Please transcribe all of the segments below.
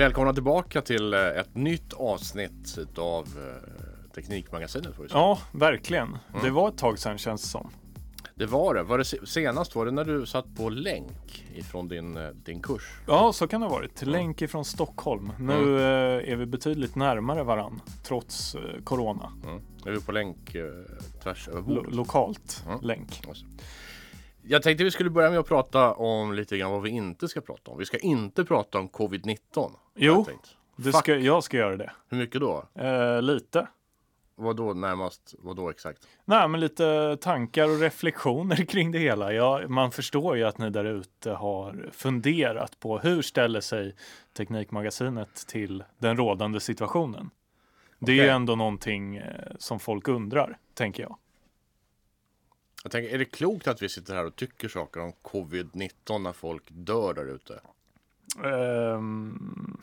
Välkomna tillbaka till eh, ett nytt avsnitt av eh, Teknikmagasinet. Får vi säga. Ja, verkligen. Det var ett tag sedan känns det som. Det var det. Var det se- senast var det när du satt på länk ifrån din, eh, din kurs? Ja, så kan det ha varit. Länk ifrån Stockholm. Nu eh, är vi betydligt närmare varann trots corona. Mm. Är vi på länk eh, tvärs över Lo- bordet? lokalt Mm. länk. Jag tänkte vi skulle börja med att prata om lite grann vad vi inte ska prata om. Vi ska inte prata om covid-19. Jo. Fuck. ska, jag ska göra det. Hur mycket då? Eh, lite. Vad då närmast? Vad då exakt? Nej, men lite tankar och reflektioner kring det hela. Ja, man förstår ju att ni där ute har funderat på hur ställer sig Teknikmagasinet till den rådande situationen. Det är ju Okej. ändå någonting eh, som folk undrar, tänker jag. Jag tänker, är det klokt att vi sitter här och tycker saker om covid-19 när folk dör där ute? Ehm,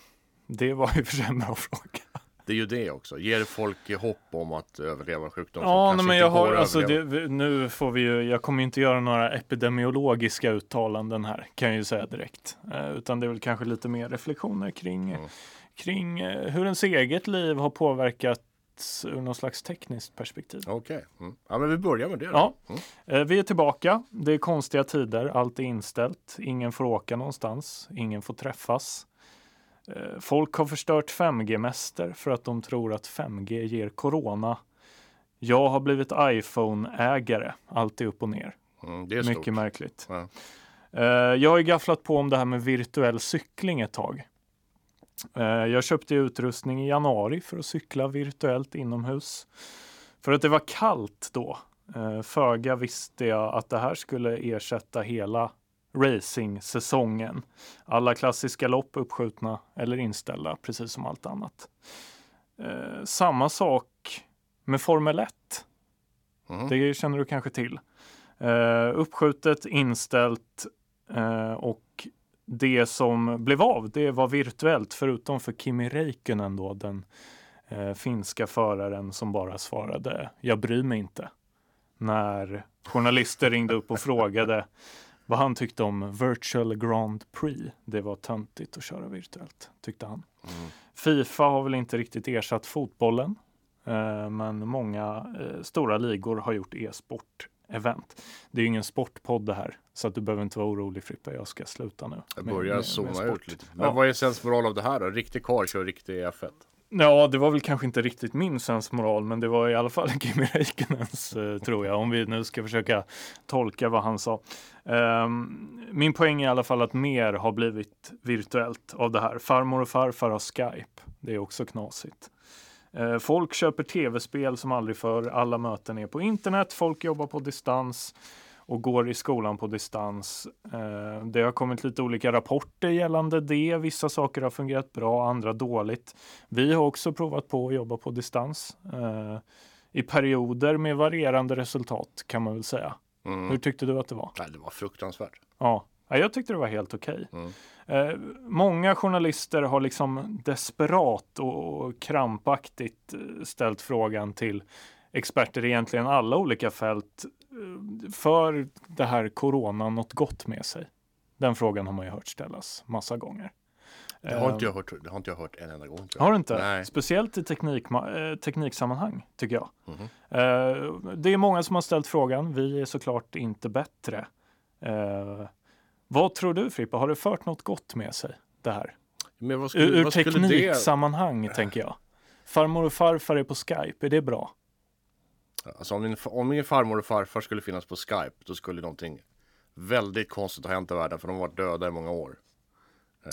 det var ju för sig en bra fråga. Det är ju det också. Ger folk hopp om att överleva sjukdom som Ja, nej, men jag har, alltså, det, nu får vi ju, jag kommer ju inte göra några epidemiologiska uttalanden här, kan jag ju säga direkt. Eh, utan det är väl kanske lite mer reflektioner kring, Mm. kring eh, hur ens eget liv har ur någon slags tekniskt perspektiv. Okej. Mm. Ja, men vi börjar med det. Ja, Mm. eh, vi är tillbaka. Det är konstiga tider, allt är inställt. Ingen får åka någonstans, ingen får träffas. Eh, Folk har förstört 5G-mäster för att de tror att 5G ger corona. Jag har blivit iPhone-ägare, allt är upp och ner. Mm, det är stort. Mycket märkligt. Ja. Eh, Jag har ju gafflat på om det här med virtuell cykling ett tag. Eh, Jag köpte utrustning i januari för att cykla virtuellt inomhus. För att det var kallt då. Eh, Föga visste jag att det här skulle ersätta hela racing-säsongen. Alla klassiska lopp uppskjutna eller inställda, precis som allt annat. Eh, Samma sak med Formel 1. Mhm. Det känner du kanske till. Eh, uppskjutet, inställt eh, och det som blev av, det var virtuellt förutom för Kimi Räikkönen då, den eh, finska föraren som bara svarade jag bryr mig inte. När journalister ringde upp och frågade vad han tyckte om Virtual Grand Prix. Det var töntigt att köra virtuellt, tyckte han. Mm. Fifa har väl inte riktigt ersatt fotbollen. Eh, Men många eh, stora ligor har gjort e-sport-event. Det är ju ingen sportpodd det här, så att du behöver inte vara orolig Frippe. Jag ska sluta nu. Jag börjar med- zooma ut lite. Men Ja. vad är sensmoral av det här då? Riktig karl kör riktig F1. Ja, det var väl kanske inte riktigt min sensmoral, men det var i alla fall Kimi Räikkönens, eh, tror jag, om vi nu ska försöka tolka vad han sa. Ehm, min poäng är i alla fall att mer har blivit virtuellt av det här. Farmor och farfar har Skype. Det är också knasigt. Eh, folk köper tv-spel som aldrig förr. Alla möten är på internet. Folk jobbar på distans och går i skolan på distans. Eh, det har kommit lite olika rapporter gällande det. Vissa saker har fungerat bra, andra dåligt. Vi har också provat på att jobba på distans eh, i perioder med varierande resultat kan man väl säga. Mm. Hur tyckte du att det var? Nej, det var fruktansvärt. Ja, ja jag tyckte det var helt okej. Mm. Eh, många journalister har liksom desperat och, krampaktigt eh, ställt frågan till experter i egentligen alla olika fält. eh, För det här corona något gott med sig? Den frågan har man ju hört ställas massa gånger. Det har, inte jag hört, det har inte jag hört en enda gång. Har du inte? Nej. Speciellt i teknik, tekniksammanhang, tycker jag. Eh, det är många som har ställt frågan. Vi är såklart inte bättre. Vad tror du Frippa, har det fört något gott med sig det här? Men vad skulle, Ur, ur skulle det... tekniksammanhang tänker jag. Farmor och farfar är på Skype, är det bra? Alltså om min, om min farmor och farfar skulle finnas på Skype då skulle någonting väldigt konstigt ha hänt i världen för de har varit döda i många år.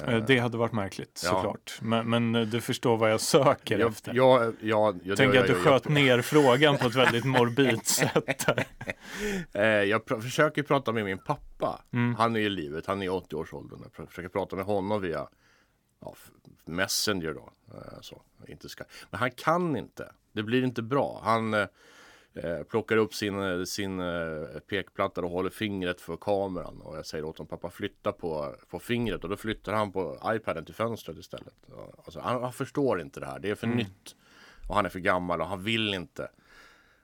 Eh, det hade varit märkligt ja. såklart. Men, men eh, du förstår vad jag söker Jag, efter. jag, jag, jag, tänker att du sköt ner frågan på ett väldigt morbid sätt. Eh, jag pr- försöker prata med min pappa. Mm. Han är i livet, han är i 80-årsåldern. Jag försöker prata med honom via ja, Messenger då. Eh, så, inte Skype. Men han kan inte. Det blir inte bra. Han eh, eh, plockar upp sin, eh, sin eh, pekplatta och håller fingret för kameran. Och jag säger åt honom, pappa flytta på, på fingret. Och då flyttar han på iPaden till fönstret istället. Alltså, han, han förstår inte det här. Det är för nytt. Och han är för gammal och han vill inte.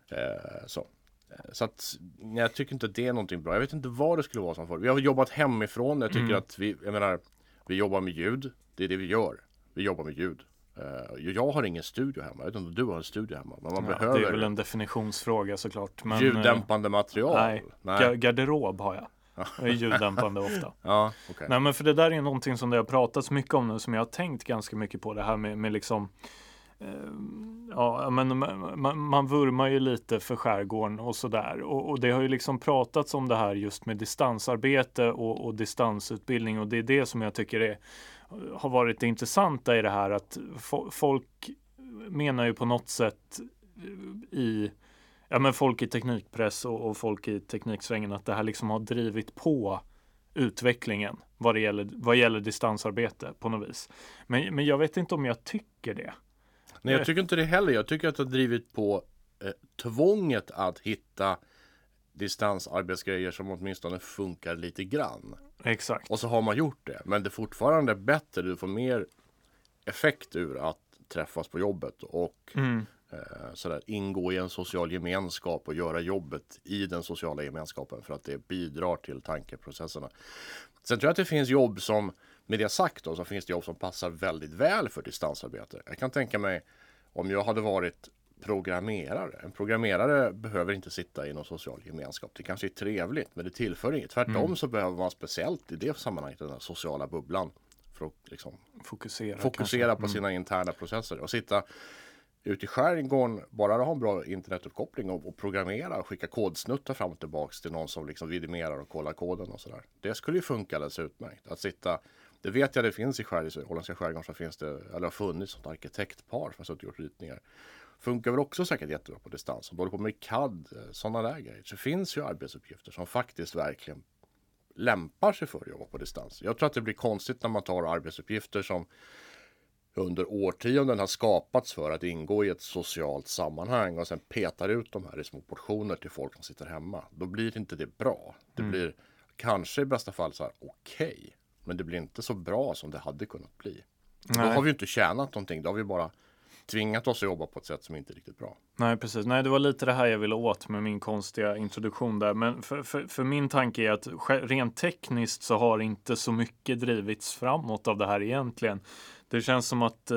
Eh, så. Eh, Så att jag tycker inte det är någonting bra. Jag vet inte vad det skulle vara som för. Vi har jobbat hemifrån. Jag tycker Mm. att vi, jag menar, vi jobbar med ljud. Det är det vi gör. Vi jobbar med ljud. Eh, jag har ingen studio hemma, jag om du har en studio hemma. Men man Ja, behöver det är väl en definitionsfråga såklart. Men, eh, ljuddämpande material. Nej, Ga- garderob har jag. Ja. Det är ljuddämpande ofta. Ja, okej. Nej men för det där är någonting som det har pratats mycket om nu som jag har tänkt ganska mycket på det här med, med liksom eh, Ja men man, man vurmar ju lite för skärgården och sådär och, och det har ju liksom pratats om det här just med distansarbete och, och distansutbildning och det är det som jag tycker är, har varit det intressanta i det här att fo- folk menar ju på något sätt i ja, men folk i teknikpress och, och folk i tekniksvängen att det här liksom har drivit på utvecklingen vad det gäller, vad gäller distansarbete på något vis. Men, men jag vet inte om jag tycker det. Nej, jag tycker inte det heller. Jag tycker att det har drivit på eh, tvånget att hitta distansarbetsgrejer som åtminstone funkar lite grann. Exakt. Och så har man gjort det. Men det är fortfarande bättre. Du får mer effekt ur att träffas på jobbet och Mm. eh, sådär, ingå i en social gemenskap och göra jobbet i den sociala gemenskapen för att det bidrar till tankeprocesserna. Sen tror jag att det finns jobb som, med det sagt då, så finns det jobb som passar väldigt väl för distansarbete. Jag kan tänka mig om jag hade varit programmerare. En programmerare behöver inte sitta i någon social gemenskap. Det kanske är trevligt, men det tillför inget. Tvärtom så behöver man speciellt i det sammanhanget den här sociala bubblan för att liksom Fokusera. fokusera på sina interna processer och sitta ute i skärgården, bara ha en bra internetuppkoppling och, och programmera och skicka kodsnuttar fram och tillbaks till någon som liksom vidimerar och kollar koden och sådär. Det skulle ju funka alldeles utmärkt. Att sitta, det vet jag det finns i skärgården, holländska skärgården så finns det, eller har funnits sånt arkitektpar som har suttit och gjort ritningar. Funkar väl också säkert jättebra på distans. Om du håller på med CAD, sådana där grejer. Så finns ju arbetsuppgifter som faktiskt verkligen lämpar sig för att jobba på distans. Jag tror att det blir konstigt när man tar arbetsuppgifter som under årtionden har skapats för att ingå i ett socialt sammanhang och sen petar ut de här i små portioner till folk som sitter hemma. Då blir inte det bra. Det blir kanske i bästa fall så här okej, men det blir inte så bra som det hade kunnat bli. Då Nej. har vi ju inte tjänat någonting. Då har vi bara tvingat oss att jobba på ett sätt som inte är riktigt bra. Nej, precis. Nej, det var lite det här jag ville åt med min konstiga introduktion där. Men för, för, för min tanke är att rent tekniskt så har inte så mycket drivits framåt av det här egentligen. Det känns som att eh,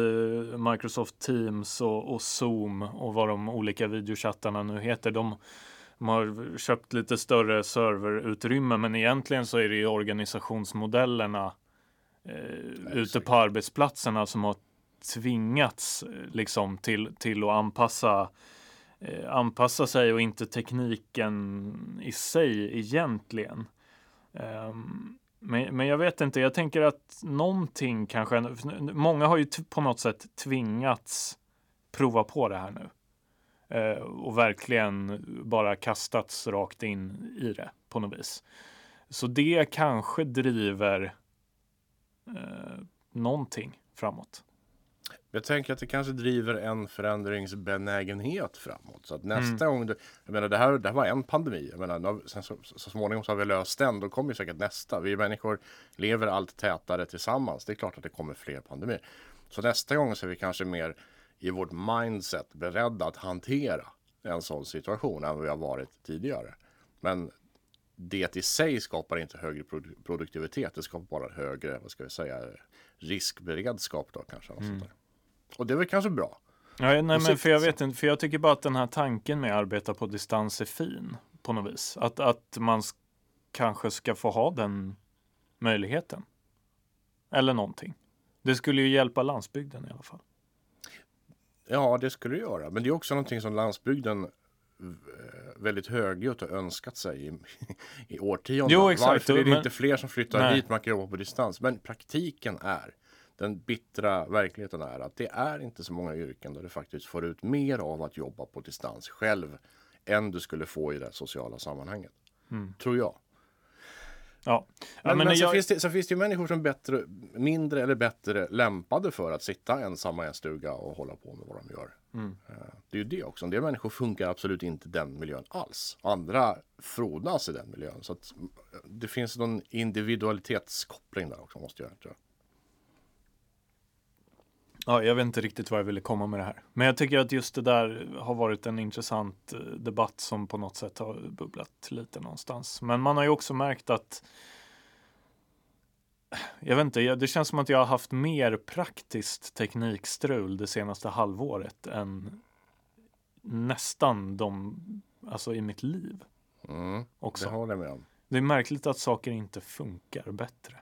Microsoft Teams och, och Zoom och vad de olika videochattarna nu heter, de, de har köpt lite större serverutrymme, men egentligen så är det ju organisationsmodellerna eh, ute på arbetsplatserna som har tvingats eh, liksom till, till att anpassa eh, anpassa sig och inte tekniken i sig egentligen. Ehm, men, men jag vet inte, jag tänker att någonting kanske, många har ju på något sätt tvingats prova på det här nu. Eh, och verkligen bara kastats rakt in i det på något vis. Så det kanske driver eh, någonting framåt. Jag tänker att det kanske driver en förändringsbenägenhet framåt. Så att nästa gång, du, jag menar det här, det här var en pandemi. Jag menar, sen så, så småningom så har vi löst den, då kommer ju säkert nästa. Vi människor lever allt tätare tillsammans. Det är klart att det kommer fler pandemier. Så nästa gång så är vi kanske mer i vårt mindset beredda att hantera en sån situation än vi har varit tidigare. Men det i sig skapar inte högre produ- produktivitet. Det skapar bara högre, vad ska vi säga, riskberedskap då kanske. Och, sånt där. Och det är väl kanske bra. Ja, nej, men för jag vet inte, för jag tycker bara att den här tanken med att arbeta på distans är fin på något vis. Att, att man kanske ska få ha den möjligheten. Eller någonting. Det skulle ju hjälpa landsbygden i alla fall. Ja, det skulle det göra. Men det är också någonting som landsbygden eh, väldigt högljutt har önskat sig i, i årtionden. Jo, exakt. Varför är det Men- inte fler som flyttar Nej. hit? Man kan jobba på distans. Men praktiken är, den bittra verkligheten är att det är inte så många yrken där du faktiskt får ut mer av att jobba på distans själv än du skulle få i det sociala sammanhanget. Tror jag. Ja, Men, men, men så, jag, finns det, så finns det ju människor som är bättre, mindre eller bättre lämpade för att sitta ensamma i en stuga och hålla på med vad de gör. Mm. Eh, Det är ju det också. En del människor funkar absolut inte i den miljön alls. Andra frodas i den miljön. Så att mm, det finns någon individualitetskoppling där också måste jag tror jag. Ja, jag vet inte riktigt vad jag ville komma med det här. Men jag tycker att just det där har varit en intressant eh, debatt som på något sätt har bubblat lite någonstans. Men man har ju också märkt att jag vet inte, det känns som att jag har haft mer praktiskt teknikstrul det senaste halvåret än nästan de, alltså i mitt liv Mm, det också. håller jag med om. Det är märkligt att saker inte funkar bättre.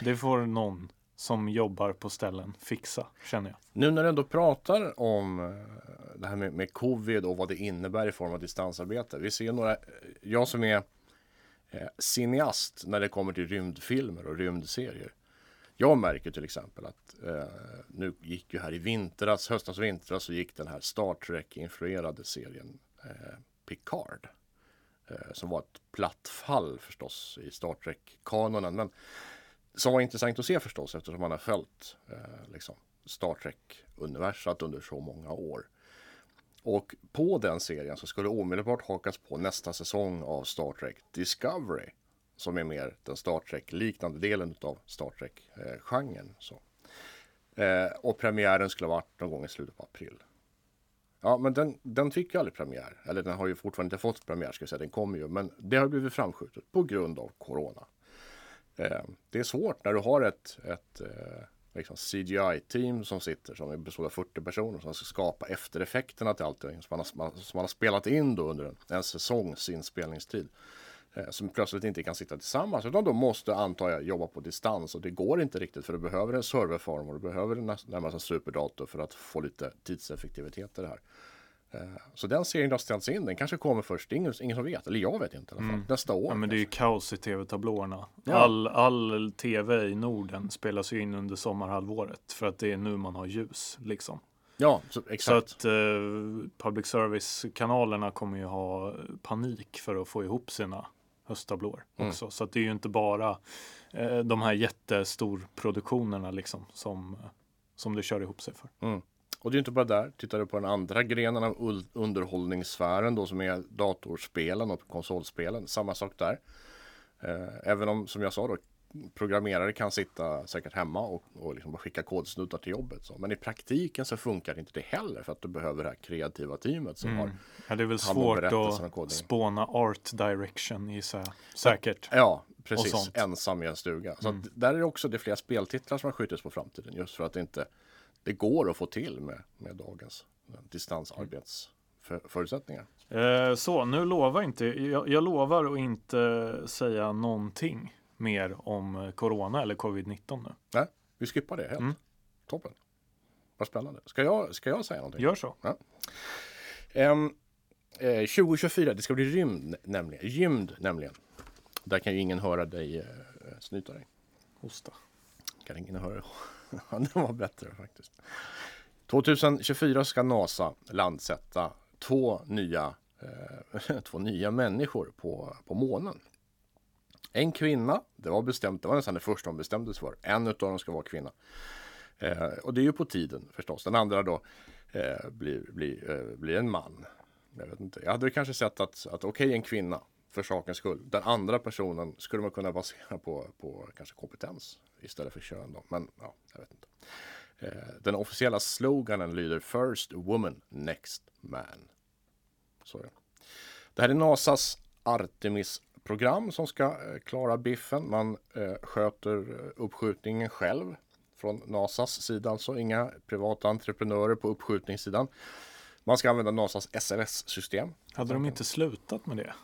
Det får någon som jobbar på ställen fixa, känner jag. Nu när du ändå pratar om eh, det här med, med covid och vad det innebär i form av distansarbete. Vi ser några, eh, jag som är eh, cineast när det kommer till rymdfilmer och rymdserier. Jag märker till exempel att eh, nu gick ju här i vintras, höstas och vintras så gick den här Star Trek-influerade serien eh, Picard. Eh, som var ett platt fall förstås i Star Trek-kanonen. Men som var intressant att se förstås eftersom man har följt eh, liksom Star Trek-universat under så många år. Och på den serien så skulle omedelbart hakas på nästa säsong av Star Trek Discovery. Som är mer den Star Trek-liknande delen av Star Trek-genren. Så. Eh, och premiären skulle ha varit någon gång i slutet på april. Ja, men den, den fick ju aldrig premiär. Eller den har ju fortfarande inte fått premiär, ska jag säga. Den kommer ju, men det har blivit framskjutet på grund av Corona. Eh, det är svårt när du har ett, ett eh, liksom CGI-team som sitter som består av 40 personer som ska skapa eftereffekterna till allting som man har, som man har spelat in då under en, en säsongs inspelningstid. Eh, som plötsligt inte kan sitta tillsammans utan de måste antar jag jobba på distans och det går inte riktigt för du behöver en serverform och du behöver närmast en superdator för att få lite tidseffektivitet i det här. Eh, Så den serien har ställts in, den kanske kommer först, det ingen, ingen som vet, eller jag vet inte i alla fall, nästa år. Ja, men det är ju kaos i tv-tablåerna. Ja. All, all tv i Norden spelas ju in under sommarhalvåret för att det är nu man har ljus. Liksom. Ja, så, Så exakt. att eh, public service-kanalerna kommer ju ha panik för att få ihop sina hösttablåer Mm. också. Så att det är ju inte bara eh, de här jättestorproduktionerna liksom som, som det kör ihop sig för. Och det är inte bara där. Tittar du på den andra grenen av underhållningssfären då som är datorspelen och konsolspelen. Samma sak där. Eh, även om som jag sa då programmerare kan sitta säkert hemma och, och liksom skicka kodsnuttar till jobbet. Så. Men i praktiken så funkar inte det heller för att du behöver det här kreativa teamet som har Ja, det är väl svårt att spåna art direction gissar jag. Säkert. Ja, precis. Ensam i en stuga. Så att där är det också det är flera speltitlar som har skjutits på framtiden. Just för att inte det går att få till med, med dagens distansarbetsförutsättningar. Eh, så, nu lovar inte, jag, jag lovar att inte säga någonting mer om eh, Corona eller Covid-19 nu. Nej, vi skippar det helt. Mm. Toppen. Vad spännande. Ska jag, ska jag säga någonting? Gör så. Ehm, eh, 2024, det ska bli rymd nämligen. Rymd nämligen. Där kan ju ingen höra dig eh, snyta dig. Hosta. Kan ingen höra. Ja, var bättre faktiskt. 2024 ska NASA landsätta två nya, eh, två nya människor på, på månen. En kvinna, det var bestämt, det var nästan det första de bestämdes för. En av dem ska vara kvinna. Eh, och det är ju på tiden förstås. Den andra då eh, blir, blir, eh, blir en man. Jag vet inte. Jag hade kanske sett att, att okej, en kvinna för sakens skull. Den andra personen skulle man kunna basera på, på kanske kompetens istället för kön. Då. Men ja, jag vet inte. Eh, den officiella sloganen lyder First woman, next man. Så är det. Det här är NASAs Artemis-program som ska eh, klara biffen. Man eh, sköter uppskjutningen själv från NASAs sida, alltså inga privata entreprenörer på uppskjutningssidan. Man ska använda NASAs SLS-system. Hade de inte slutat med det?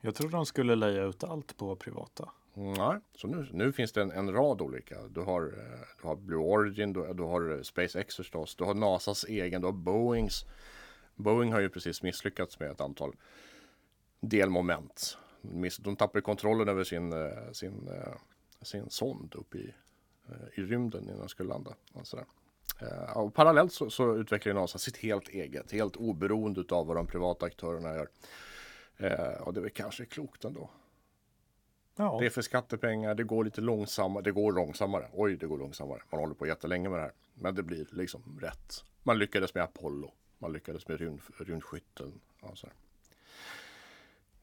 Jag trodde de skulle leja ut allt på privata. Nej, så nu, nu finns det en, en rad olika. Du har, eh, du har Blue Origin, du, du har eh, SpaceX förstås, du har NASAs egen, du har Boeings. Boeing har ju precis misslyckats med ett antal delmoment. De tappar kontrollen över sin, eh, sin, sin sond uppe i, i rymden innan den skulle landa. Och, sådär. Och parallellt så, så utvecklar ju NASA sitt helt eget, helt oberoende av vad de privata aktörerna gör. Och det är väl kanske klokt ändå. Ja, Det är för skattepengar, det går lite långsammare, det går långsammare. Oj, det går långsammare. Man håller på jättelänge med det här. Men det blir liksom rätt. Man lyckades med Apollo. Man lyckades med rymd, rymdskytteln. Ja, så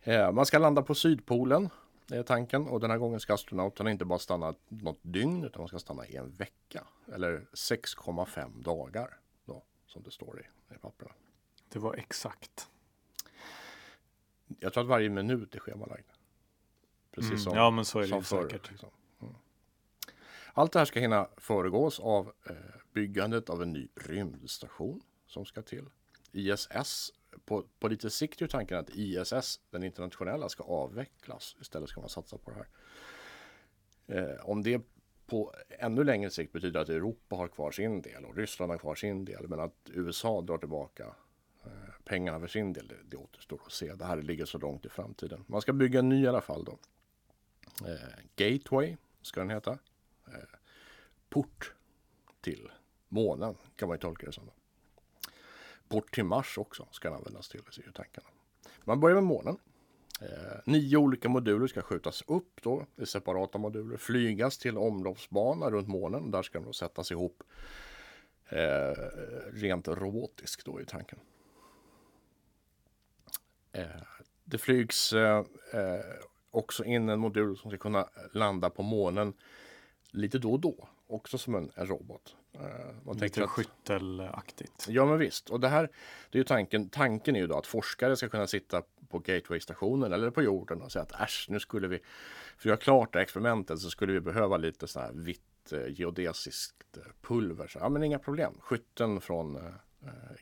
här. Eh, Man ska landa på Sydpolen, är tanken. Och den här gången ska astronauterna inte bara stanna något dygn, utan de ska stanna i en vecka. Eller 6,5 dagar, då, som det står i, i papperna. det var exakt. Jag tror att varje minut är schemalagd. Precis Mm, som, ja, men så är det förr. säkert. Liksom. Mm. Allt det här ska hinna föregås av eh, byggandet av en ny rymdstation som ska till. ISS, på, på lite sikt är tanken att ISS, den internationella, ska avvecklas. Istället ska man satsa på det här. Eh, om det på ännu längre sikt betyder att Europa har kvar sin del och Ryssland har kvar sin del, men att USA drar tillbaka eh, pengarna för sin del, det, det återstår att se. Det här ligger så långt i framtiden. Man ska bygga en ny i alla fall då. Eh, Gateway ska den heta. Eh, port till månen kan man ju tolka det som. Port till Mars också ska den användas till, ser ju tankarna. Man börjar med månen. Eh, nio olika moduler ska skjutas upp då i separata moduler, flygas till omloppsbana runt månen. Där ska de då sättas ihop eh, rent robotiskt då i tanken. Eh, det flygs eh, eh, också in en modul som ska kunna landa på månen lite då och då. Också som en, en robot. Eh, man Lite att, skyttelaktigt. Ja men visst. Och det här, det är ju tanken, tanken är ju då att forskare ska kunna sitta på Gateway-stationen eller på jorden och säga att äsch, nu skulle vi, för att göra klart det här experimentet så skulle vi behöva lite så här vitt eh, geodesiskt eh, pulver. Så, ja men inga problem. Skytten från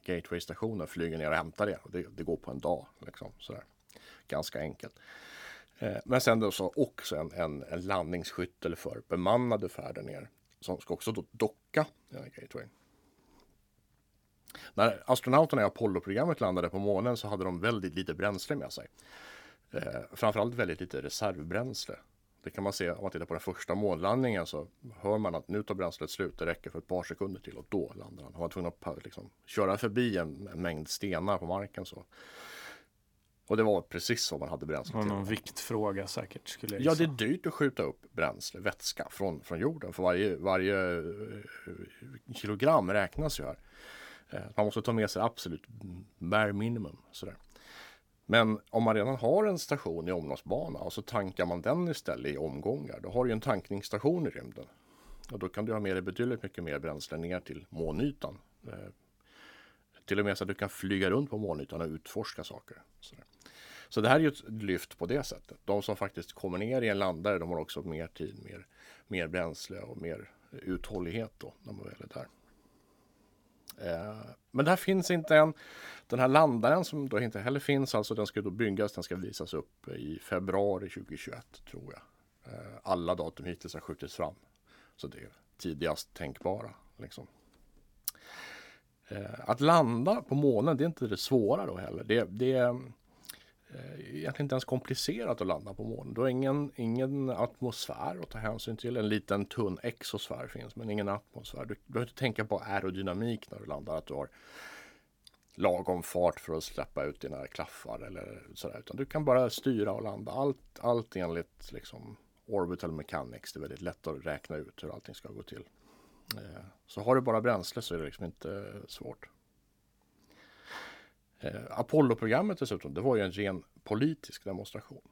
Gateway-stationen flyger ner och hämtar det. Det, det går på en dag. Liksom, sådär. Ganska enkelt. Eh, men sen då så också en, en, en landningsskyttel för bemannade färder ner som ska också då docka den här Gateway. När astronauterna i Apollo-programmet landade på månen så hade de väldigt lite bränsle med sig. Eh, framförallt väldigt lite reservbränsle. Det kan man se om man tittar på den första månlandningen så hör man att nu tar bränslet slut. Det räcker för ett par sekunder till och då landar han. Han var tvungen att liksom, köra förbi en, en mängd stenar på marken. Så och det var precis så man hade bränsle till. Någon viktfråga säkert. Skulle jag ja, det är dyrt att skjuta upp bränsle, vätska från, från jorden. För varje, varje eh, kilogram räknas ju här. Eh, man måste ta med sig absolut bare minimum. Sådär. Men om man redan har en station i omloppsbana och så tankar man den istället i omgångar. Då har du en tankningsstation i rymden. Och då kan du ha med dig betydligt mycket mer bränsle ner till månytan. Eh, till och med så att du kan flyga runt på månytan och utforska saker. Sådär. Så det här är ju ett lyft på det sättet. De som faktiskt kommer ner i en landare, de har också mer tid, mer, mer bränsle och mer uthållighet då när man väl är där. Eh, men det här finns inte än. Den här landaren som då inte heller finns, alltså den ska då byggas, den ska visas upp i februari 2021 tror jag. Eh, alla datum hittills har skjutits fram. Så det är tidigast tänkbara. Liksom. Eh, att landa på månen, det är inte det svåra då heller. Det, det, Eh, egentligen inte ens komplicerat att landa på månen. Du har ingen, ingen atmosfär att ta hänsyn till. En liten tunn exosfär finns men ingen atmosfär. Du, behöver inte tänka på aerodynamik när du landar. Att du har lagom fart för att släppa ut dina klaffar eller sådär. Utan du kan bara styra och landa. Allt, allt enligt liksom orbital mechanics. Det är väldigt lätt att räkna ut hur allting ska gå till. Eh, så har du bara bränsle så är det liksom inte svårt. Eh, Apollo-programmet dessutom, det var ju en ren politisk demonstration.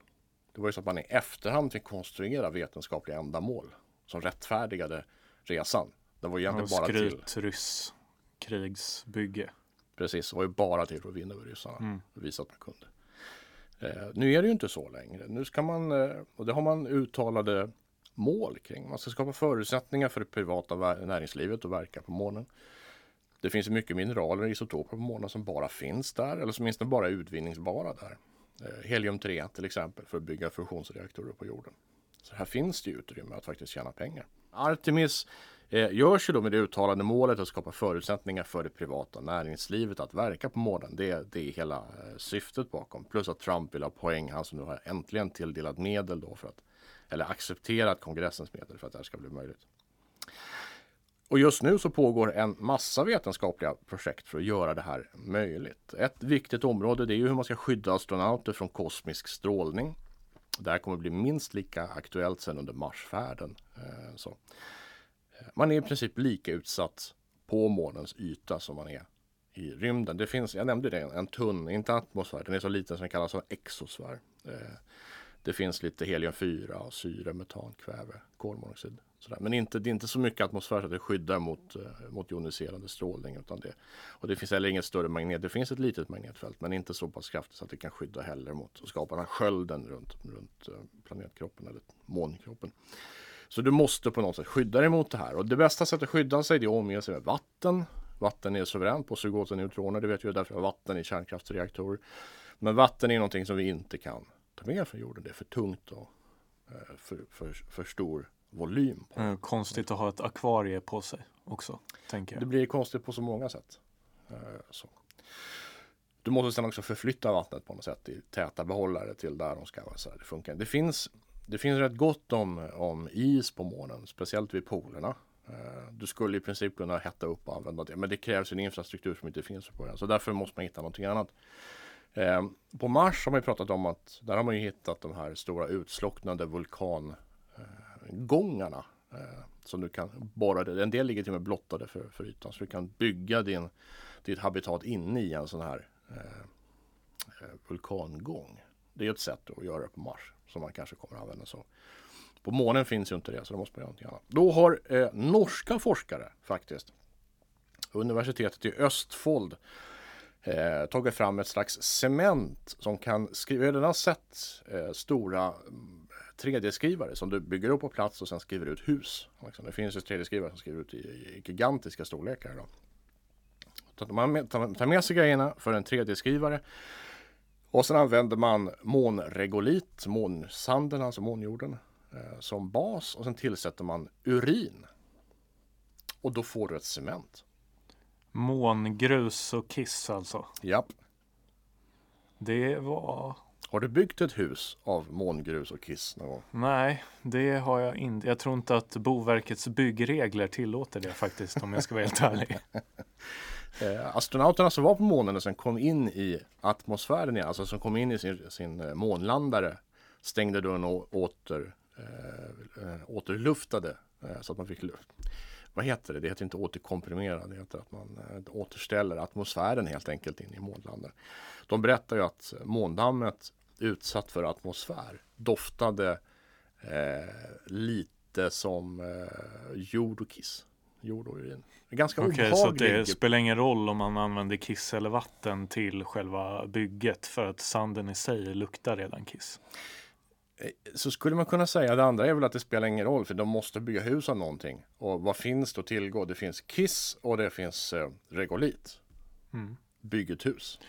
Det var ju så att man i efterhand fick konstruera vetenskapliga ändamål som rättfärdigade resan. Det var egentligen bara skryt, till... ryss krigsbygge. Precis, det var ju bara till för att vinna över ryssarna. Mm. Visa att man kunde. Eh, nu är det ju inte så längre. Nu ska man, eh, och det har man uttalade mål kring. Man ska skapa förutsättningar för det privata näringslivet att verka på månen. Det finns mycket mineraler och isotoper på månen som bara finns där eller som åtminstone bara är utvinningsbara där. Eh, Helium-3 till exempel för att bygga fusionsreaktorer på jorden. Så här finns det utrymme att faktiskt tjäna pengar. Artemis eh, görs ju då med det uttalade målet att skapa förutsättningar för det privata näringslivet att verka på månen. Det, det är hela eh, syftet bakom. Plus att Trump vill ha poäng, han som nu har äntligen tilldelat medel då för att eller accepterat kongressens medel för att det här ska bli möjligt. Och just nu så pågår en massa vetenskapliga projekt för att göra det här möjligt. Ett viktigt område det är hur man ska skydda astronauter från kosmisk strålning. Det här kommer bli minst lika aktuellt sen under Marsfärden. Eh, så. Man är i princip lika utsatt på månens yta som man är i rymden. Det finns, jag nämnde det, en tunn, inte atmosfär, den är så liten som den kallas för exosfär. Eh, det finns lite helium-4, syre, metan, kväve, kolmonoxid. Sådär. Men inte, det är inte så mycket atmosfär så att det skyddar mot, eh, mot joniserande strålning. Utan det, och det finns heller inget större magnet. Det finns ett litet magnetfält men inte så pass kraftigt så att det kan skydda heller mot att skapa den här skölden runt, runt eh, planetkroppen eller månkroppen. Så du måste på något sätt skydda dig mot det här. Och det bästa sättet att skydda sig det är att omge sig med vatten. Vatten är suveränt på neutroner, det vet vi därför att vatten i kärnkraftsreaktorer. Men vatten är någonting som vi inte kan ta med från jorden. Det är för tungt och eh, för, för, för stor volym. På. Mm, konstigt att ha ett akvarie på sig också, tänker jag. Det blir konstigt på så många sätt. Eh, så. Du måste sedan också förflytta vattnet på något sätt i täta behållare till där de ska vara. Så det funkar. Det finns, det finns rätt gott om, om is på månen, speciellt vid polerna. Eh, du skulle i princip kunna hetta upp och använda det, men det krävs en infrastruktur som inte finns på den. Så därför måste man hitta någonting annat. På Mars har man ju pratat om att där har man ju hittat de här stora utslocknade vulkangångarna eh, som du kan borra. En del ligger till och med blottade för, för ytan så du kan bygga din, ditt habitat inne i en sån här eh, eh, vulkangång. Det är ett sätt att göra det på Mars som man kanske kommer att använda av. På månen finns ju inte det så då måste man göra någonting annat. Då har eh, norska forskare faktiskt Universitetet i Östfold eh, tagit fram ett slags cement som kan skriva. Jag har redan sett eh, stora mm, 3D-skrivare mm, som du bygger upp på plats och sen skriver ut hus. Liksom. Det finns ju 3D-skrivare som skriver ut i, i gigantiska storlekar. Då. Så man tar med sig grejerna för en 3D-skrivare och sen använder man månregolit, månsanden, alltså månjorden, eh, som bas och sen tillsätter man urin. Och då får du ett cement. Mångrus och kiss alltså? Japp. Det var... Har du byggt ett hus av mångrus och kiss någon gång? Nej, det har jag inte. Jag tror inte att Boverkets byggregler tillåter det faktiskt om jag ska vara helt ärlig. Eh, astronauterna som var på månen och sen kom in i atmosfären igen, alltså som kom in i sin, sin eh, månlandare, stängde dörren och åter, eh, eh, återluftade eh, så att man fick luft. Vad heter det? Det heter inte återkomprimera, det heter att man eh, återställer atmosfären helt enkelt in i månlandaren. De berättar ju att måndammet utsatt för atmosfär doftade lite som jord och kiss jord och urin. Ganska okay, så det spelar ingen roll om man använder kiss eller vatten till själva bygget för att sanden i sig luktar redan kiss? Eh, så skulle man kunna säga. Det andra är väl att det spelar ingen roll för de måste bygga hus av någonting. Och vad finns då tillgå? Det finns kiss och det finns eh, regolit. Mm. Bygg ett hus.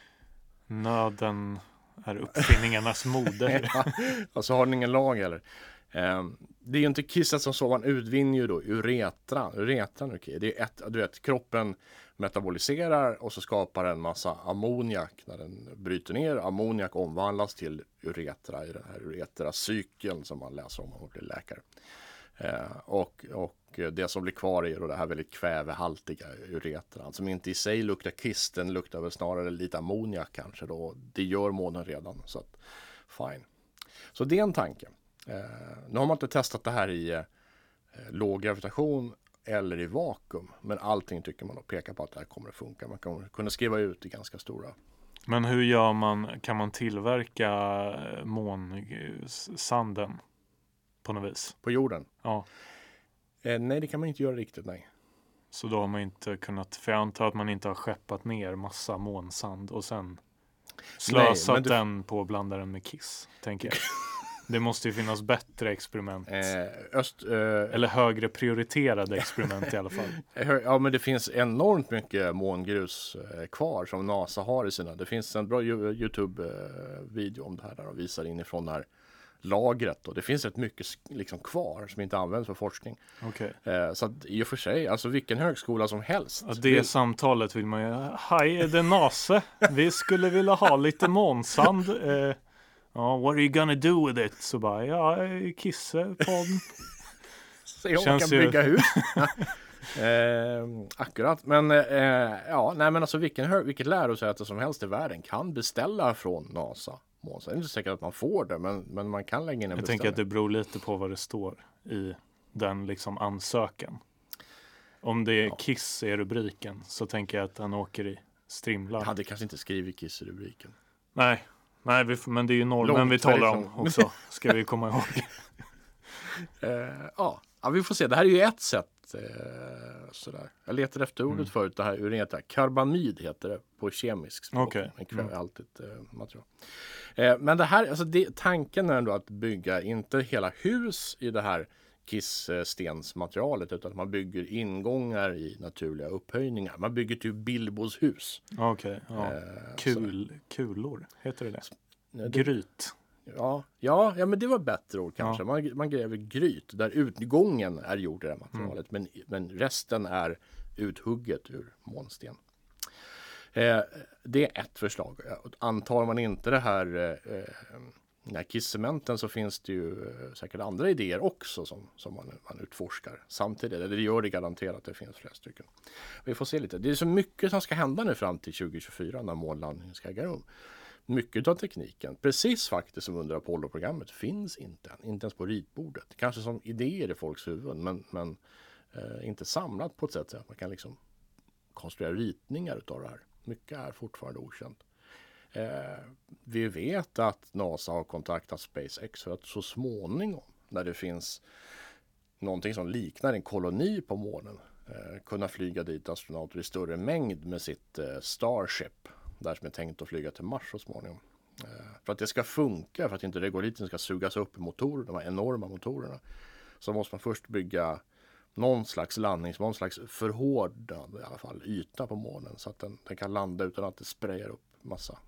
Nöden är uppfinningarnas moder. ja, och så har den ingen lag heller. Um, ehm, det är ju inte kisset som så, man utvinner ju då uretran. Uretran, okay. Det är ett, du vet, kroppen metaboliserar och så skapar en massa ammoniak när den bryter ner. Ammoniak omvandlas till uretra i den här uretracykeln som man läser om om man blir läkare. Eh, och, och det som blir kvar är då det här väldigt kvävehaltiga uretran som inte i sig luktar kiss, den luktar väl snarare lite ammoniak kanske då. Det gör månen redan, så att fine. Så det är en tanke. Eh, nu har man inte testat det här i eh, låg gravitation eller i vakuum. Men allting tycker man då pekar på att det här kommer att funka. Man kommer kunna skriva ut i ganska stora. Men hur gör man? Kan man tillverka eh, månsanden på något vis? På jorden? Ja. Eh, nej, det kan man inte göra riktigt. Nej. Så då har man inte kunnat, för jag antar att man inte har skeppat ner massa månsand och sen slösat nej, du... den på blandaren med kiss, tänker jag. Det måste ju finnas bättre experiment. Eh, öst, eh, Eller högre prioriterade experiment i alla fall. Ja, men det finns enormt mycket mångrus eh, kvar som NASA har i sina. Det finns en bra Youtube-video om det här där de visar inifrån här lagret och det finns rätt mycket liksom kvar som inte används för forskning. Okay. Eh, så att, i och för sig, alltså vilken högskola som helst. Ja, det vill... samtalet vill man ju. Hej, är det NASA? Vi skulle vilja ha lite månsand. Eh, Ja, what are you gonna do with it? Så bara, ja, kissa på den. Så jag Känns kan bygga hus. eh, akkurat, men eh, ja, nej men alltså vilken, vilket lärosäte som helst i världen kan beställa från NASA. Det är inte säkert att man får det, men, men man kan lägga in en Jag beställning. tänker att det beror lite på vad det står i den liksom ansökan. Om det är ja. Kiss i rubriken så tänker jag att han åker i strimlar. Jag hade kanske inte skrivit Kiss i rubriken. Nej, Nej, vi, men det är ju norrmän vi talar om också, ska vi komma ihåg. uh, ja. ja, vi får se. Det här är ju ett sätt. Uh, sådär. Jag letade efter ordet mm. förut, det här urenet. Karbamid heter det på kemisk språk. Okay. Kvävehaltigt mm. uh, material. men det här, alltså det, tanken är ändå att bygga, inte hela hus i det här kissstensmaterialet utan man bygger ingångar i naturliga upphöjningar. Man bygger typ Bilbos hus. Okej, ja. Eh, Kul, kulor, heter det det? Gryt. Ja, ja, ja, men det var bättre ord kanske. Man, man gräver gryt där utgången är gjord i det här materialet. Men, men resten är uthugget ur månsten. Eh, det är ett förslag. Antar man inte det här eh, den här kisscementen så finns det ju eh, säkert andra idéer också som, som man, man utforskar samtidigt. Eller det gör det garanterat, det finns flera stycken. Vi får se lite. Det är så mycket som ska hända nu fram till 2024 när månlandningen ska äga rum. Mycket av tekniken, precis faktiskt som under Apollo-programmet, finns inte än. Inte ens på ritbordet. Kanske som idéer i folks huvuden, men, men eh, inte samlat på ett sätt så att man kan liksom konstruera ritningar utav det här. Mycket är fortfarande okänt. Eh, vi vet att NASA har kontaktat SpaceX för att så småningom, när det finns någonting som liknar en koloni på månen, eh, kunna flyga dit astronauter i större mängd med sitt eh, Starship, där som är tänkt att flyga till Mars så småningom. Eh, för att det ska funka, för att inte regoliten ska sugas upp i motorer, de här enorma motorerna, så måste man först bygga någon slags landnings, någon slags förhårdad i alla fall yta på månen så att den, den kan landa utan att det sprayar upp massa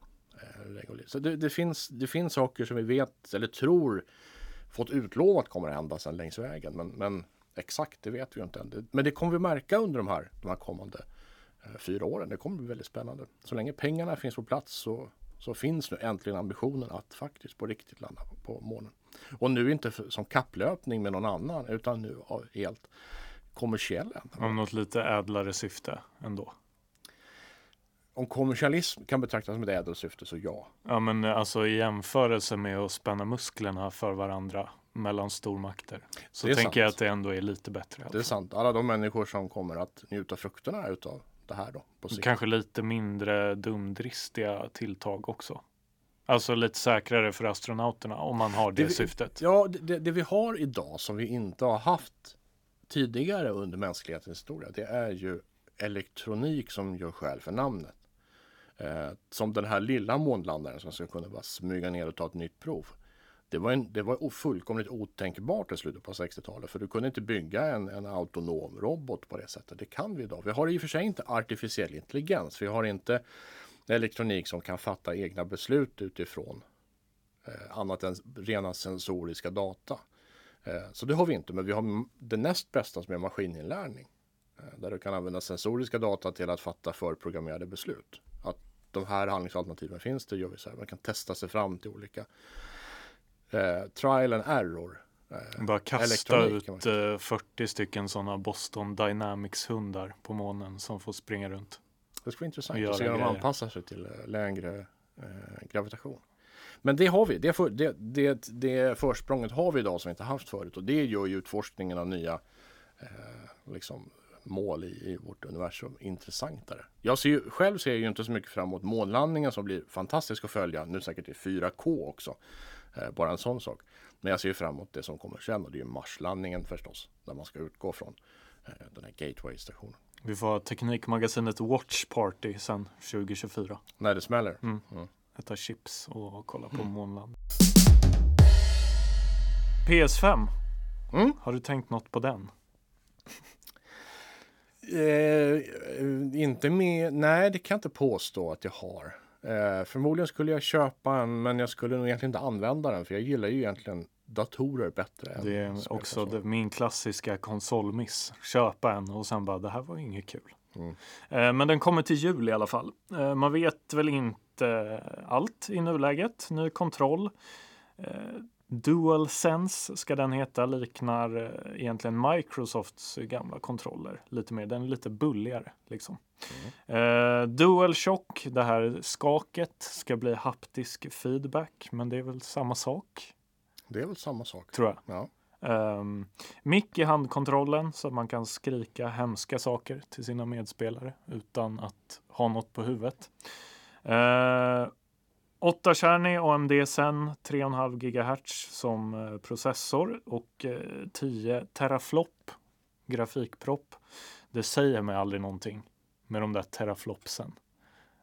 eh, regolit. Så det, det, finns, det finns saker som vi vet eller tror fått utlovat kommer att hända sen längs vägen. Men, men exakt, det vet vi ju inte än. Det- Men det kommer vi märka under de här, de här kommande fyra åren. Det kommer bli väldigt spännande. Så länge pengarna finns på plats så, så finns nu äntligen ambitionen att faktiskt på riktigt landa på, på månen. Och nu inte för, som kapplöpning med någon annan utan nu av helt kommersiella ändamål. Om något lite ädlare syfte ändå. Om kommersialism kan betraktas som ett ädelsyfte så ja. Ja men eh, alltså i jämförelse med att spänna musklerna för varandra mellan stormakter. Så tänker jag sant. att det ändå är lite bättre. Det är sant. Alla de människor som kommer att njuta frukterna utav det här då på sikt. Kanske lite mindre dumdristiga tilltag också. Alltså lite säkrare för astronauterna om man har det, Det vi- syftet. Ja, det- det, vi har idag som vi inte har haft tidigare under mänsklighetens historia, det är ju elektronik som gör skäl för namnet. Eh, som den här lilla månlandaren som ska kunna bara smyga ner och ta ett nytt prov. Det var, en, det var fullkomligt otänkbart i slutet på 60-talet för du kunde inte bygga en, en autonom robot på det sättet. Det kan vi idag. Vi har i och för sig inte artificiell intelligens. Vi har inte elektronik som kan fatta egna beslut utifrån eh, annat än rena sensoriska data. Eh, så det har vi inte, men vi har det näst bästa som är maskininlärning. Eh, där du kan använda sensoriska data till att fatta förprogrammerade beslut. Att de här handlingsalternativen finns, det gör vi så här. Man kan testa sig fram till olika eh, trial and error. Eh, Bara kasta ut eh, 40 stycken sådana Boston Dynamics hundar på månen som får springa runt. Det skulle vara intressant att se hur de anpassar sig till eh, lägre eh, gravitation. Men det har vi. Det, för, det, det, det försprånget har vi idag som vi inte haft förut och det gör ju utforskningen av nya eh, liksom, mål i, i vårt universum intressantare. Jag ser ju, själv ser jag ju inte så mycket fram emot månlandningen som blir fantastisk att följa. Nu säkert i 4K också. Eh, bara en sån sak. Men jag ser fram emot det som kommer sen och det är ju Marslandningen förstås. Där man ska utgå från eh, den här Gateway-stationen. Vi får ha Teknikmagasinet Watch Party sen 2024. När det smäller. Mm. Mm. Äta chips och kolla på månland. PS5. Mm. Har du tänkt något på den? Eh, inte med, nej det kan jag inte påstå att jag har. Eh, förmodligen skulle jag köpa en men jag skulle nog egentligen inte använda den för jag gillar ju egentligen datorer bättre. Det är också det, min klassiska konsolmiss. Köpa en och sen bara det här var inget kul. Mm. Eh, Men den kommer till jul i alla fall. Eh, Man vet väl inte allt i nuläget. Ny kontroll. DualSense ska den heta, liknar eh, egentligen Microsofts gamla kontroller lite mer. Den är lite bulligare liksom. Eh, DualShock, det här skaket, ska bli haptisk feedback, men det är väl samma sak Det är väl samma sak. tror jag. Ja. Um, mick i handkontrollen så att man kan skrika hemska saker till sina medspelare utan att ha något på huvudet. Uh, 8-kärnig AMD Zen 3,5 GHz som eh, processor och eh, 10 teraflop grafikpropp. Det säger mig aldrig någonting med de där teraflopsen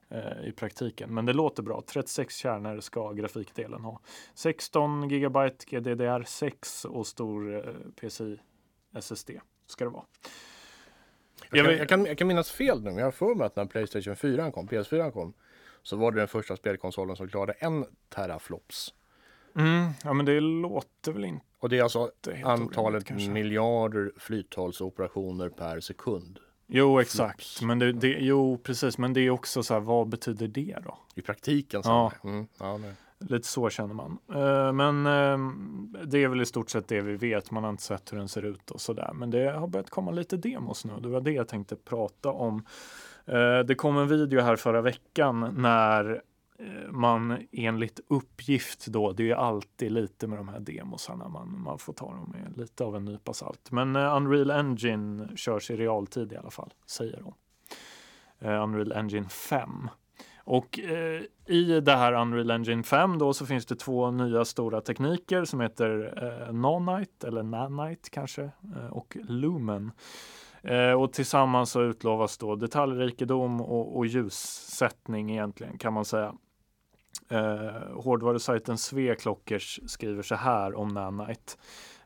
eh, i praktiken. Men det låter bra. 36 kärnor ska grafikdelen ha. 16 GB GDDR6 och stor eh, PCI SSD ska det vara. Jag, jag, kan, jag, kan, jag kan minnas fel nu, men jag har för mig att när Playstation 4 kom, PS4 kom, så var det den första spelkonsolen som klarade en teraflops. Mm, ja, men det låter väl inte Och det är alltså antalet miljarder flyttalsoperationer per sekund. Jo, exakt. Men det, det, jo, precis. Men det är också så här, vad betyder det då? I praktiken. Så ja. Mm, ja Lite så känner man. Uh, men uh, det är väl i stort sett det vi vet. Man har inte sett hur den ser ut och så där. Men det har börjat komma lite demos nu. Det var det jag tänkte prata om. Eh, det kom en video här förra veckan när eh, man enligt uppgift då, det är ju alltid lite med de här demosarna, man, man får ta dem med lite av en nypa salt. Men eh, Unreal Engine körs i realtid i alla fall, säger de. Unreal Engine 5. Och eh, i det här Unreal Engine 5 då så finns det två nya stora tekniker som heter eh, Nanite eller Nanite kanske eh, och Lumen. Eh, och tillsammans så utlovas då detaljrikedom och, och ljussättning egentligen kan man säga. Eh, hårdvarusajten Sveklockers skriver så här om Nanite.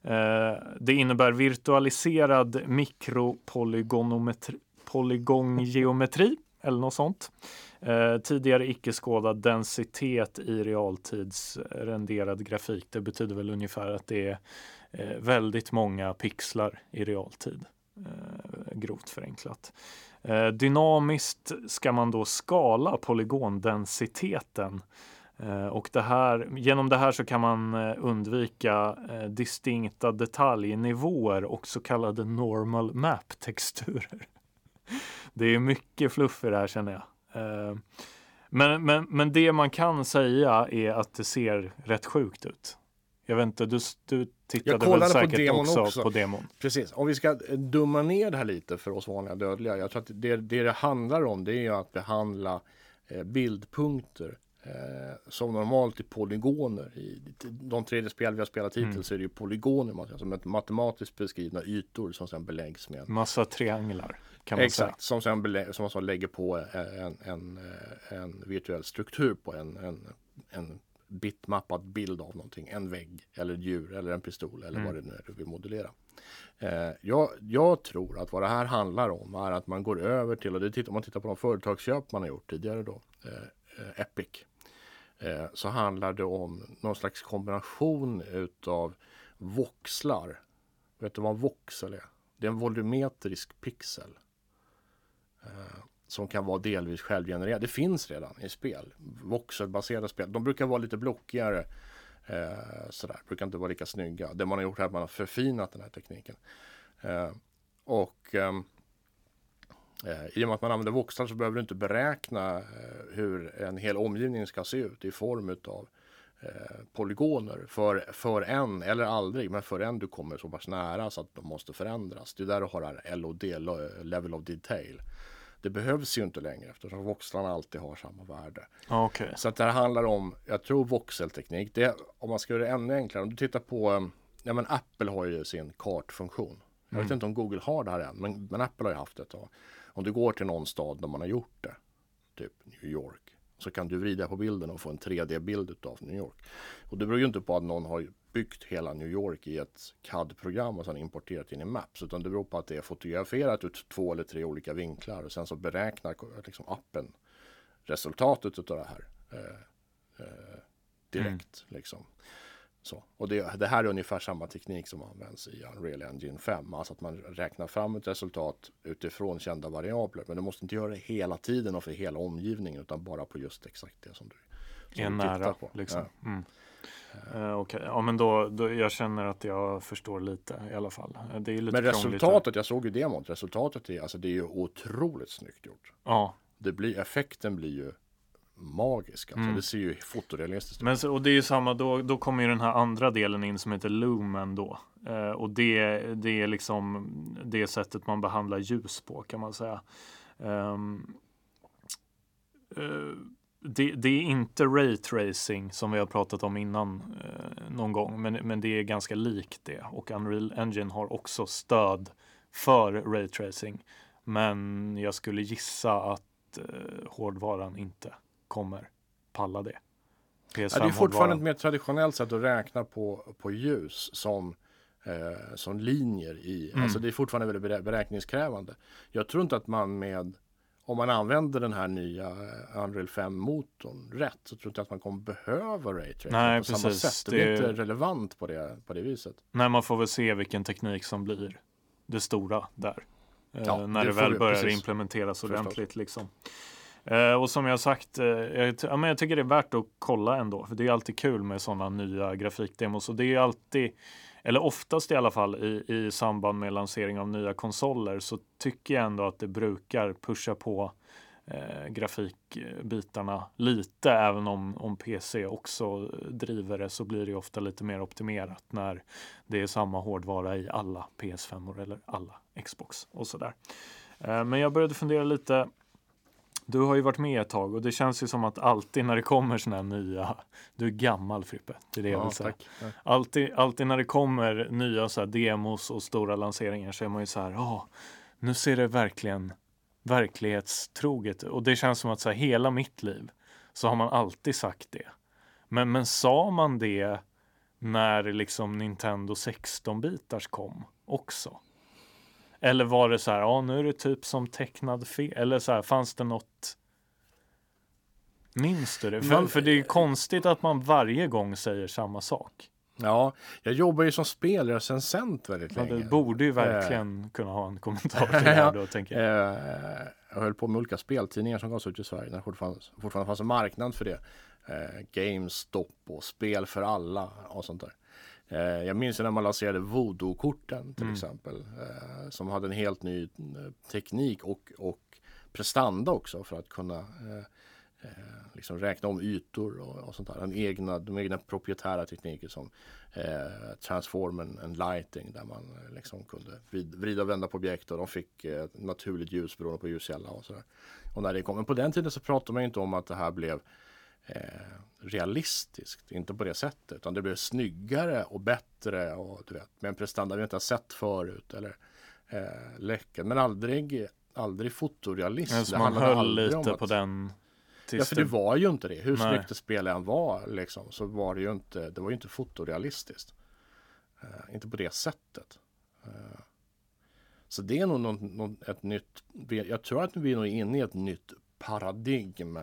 Eh, det innebär virtualiserad mikropolygongeometri eller något sånt. Eh, tidigare icke skådad densitet i realtidsrenderad grafik. Det betyder väl ungefär att det är eh, väldigt många pixlar i realtid. Eh, grovt förenklat. Eh, dynamiskt ska man då skala polygondensiteten eh, och det här, genom det här så kan man eh, undvika eh, distinkta detaljnivåer och så kallade normal map-texturer. Det är mycket fluff i det här känner jag. Eh, men, men, men det man kan säga är att det ser rätt sjukt ut. Jag vet inte, du, du tittade väl säkert på också, också, på demon? Precis, om vi ska dumma ner det här lite för oss vanliga dödliga. Jag tror att det det, det handlar om det är att behandla eh, bildpunkter eh, som normalt är polygoner. I de tredje spel vi har spelat hittills mm. så är det ju polygoner, alltså matematiskt beskrivna ytor som sedan beläggs med massa trianglar. Kan man Exakt, säga. som sen belä- som man lägger på en, en, en virtuell struktur på en, en, en bitmappad bild av någonting. En vägg eller ett djur eller en pistol eller mm. vad det nu är du vill modellera. Eh, jag, jag, tror att vad det här handlar om är att man går över till, och det tittar, om man tittar på de företagsköp man har gjort tidigare då, eh, eh, Epic, eh, så handlar det om någon slags kombination utav voxlar. Vet du vad en voxel är? Det är en volumetrisk pixel. Som kan vara delvis självgenererade. Det finns redan i spel. Voxelbaserade spel. De brukar vara lite blockigare. Eh, sådär. Brukar inte vara lika snygga. Det man har gjort här är att man har förfinat den här tekniken. Eh, och ehm, eh, i och med att man använder voxlar så behöver du inte beräkna eh, hur en hel omgivning ska se ut i form utav eh, polygoner för, för en, eller aldrig, men för en du kommer så pass nära så att de måste förändras. Det är där du har det här LOD, level of detail. Det behövs ju inte längre eftersom voxlarna alltid har samma värde. Okay. Så att det här handlar om, jag tror voxelteknik. Det, om man ska göra det ännu enklare, om du tittar på, eh, ja men Apple har ju sin kartfunktion. Jag vet mm. inte om Google har det här än, men, men Apple har ju haft det. Då. Om du går till någon stad där man har gjort det, typ New York, så kan du vrida på bilden och få en 3D-bild av New York. Och det beror ju inte på att någon har byggt hela New York i ett CAD-program och sen importerat in i Maps. Utan det beror på att det är fotograferat ut två eller tre olika vinklar och sen så beräknar liksom appen resultatet av det här eh, eh, direkt. Mm. Liksom. Så. Och det, det, här är ungefär samma teknik som används i Unreal Engine 5. Alltså att man räknar fram ett resultat utifrån kända variabler. Men du måste inte göra det hela tiden och för hela omgivningen utan bara på just exakt det som du, som är du nära. På. Liksom. Ja. Mm. Uh, Okej, okay. ja men då, då, jag känner att jag förstår lite i alla fall. Det är lite men resultatet, jag såg ju demot, resultatet är, alltså det är ju otroligt snyggt gjort. Ja. Det blir, effekten blir ju magisk. Alltså. Mm. Det ser ju fotorealistiskt ut. Men så, och det är ju samma, då, då kommer ju den här andra delen in som heter Lumen då. Eh, och det, det är liksom det sättet man behandlar ljus på kan man säga. Um, uh, det, det, är inte raytracing som vi har pratat om innan uh, någon gång, men, men det är ganska likt det. Och Unreal Engine har också stöd för raytracing. Men jag skulle gissa att uh, hårdvaran inte kommer palla det. PS5 ja, det är fortfarande ett mer traditionellt sätt att räkna på, på ljus som eh, som linjer i, Mm. alltså det är fortfarande väldigt berä- beräkningskrävande. Jag tror inte att man med om man använder den här nya eh, Unreal 5-motorn rätt så tror jag inte att man kommer behöva raytracing Nej, på samma precis. sätt. Det blir Det- inte relevant på det, på det viset. Nej, man får väl se vilken teknik som blir det stora där. Eh, Ja, när det det, väl vi, börjar precis. implementeras ordentligt. Liksom. Eh, och som jag sagt, eh, jag, ja, men jag tycker det är värt att kolla ändå. För det är alltid kul med sådana nya grafikdemos. Och det är alltid, eller oftast i alla fall i, i samband med lansering av nya konsoler så tycker jag ändå att det brukar pusha på eh, grafikbitarna lite. Även om, om PC också driver det så blir det ofta lite mer optimerat när det är samma hårdvara i alla PS5 eller alla Xbox och sådär. Eh, men jag började fundera lite. Du har ju varit med ett tag och det känns ju som att alltid när det kommer sådana här nya, du är gammal Frippe, det är det jag Ja, vill säga. Alltid, alltid när det kommer nya så demos och stora lanseringar så är man ju så här, ja, nu ser det verkligen verklighetstroget. Och det känns som att så här, hela mitt liv så har man alltid sagt det. Men, men sa man det när liksom Nintendo 16-bitars kom också? Eller var det så här, ja nu är det typ som tecknad film, eller så här, fanns det något Minns du det? För, Man- för det är ju konstigt att man varje gång säger samma sak. ja, jag jobbar ju som spelrecensent väldigt Ja, länge. du borde ju verkligen kunna ha en kommentar till det här då, tänker jag. Eh, jag höll på med olika speltidningar som gavs ut i Sverige när det fortfarande, fortfarande fanns en marknad för det. Eh, GameStop och Spel för alla och sånt där. Eh, jag minns när man lanserade Voodoo-korten till Mm. exempel. Eh, som hade en helt ny eh, teknik och, och prestanda också för att kunna liksom räkna om ytor och, och sånt där. Den egna, de egna proprietära tekniker som eh, transform and, lighting där man liksom kunde vid, vrida och vända på objekt och de fick eh, naturligt ljus beroende på ljuskälla och sådär. Och när det kom, men på den tiden så pratade man inte om att det här blev realistiskt, inte på det sättet, utan det blev snyggare och bättre och du vet, med en prestanda vi inte har sett förut eller eh, läcker, men aldrig, aldrig fotorealism. Men så Det man höll lite att- på den. Ja, för det var ju inte det. Hur Nej. snyggt det spel än var liksom, så var det ju inte, det var ju inte fotorealistiskt. Eh, inte på det sättet. Eh, så det är nog någon, någon, ett nytt, jag tror att vi är nog inne i ett nytt paradigm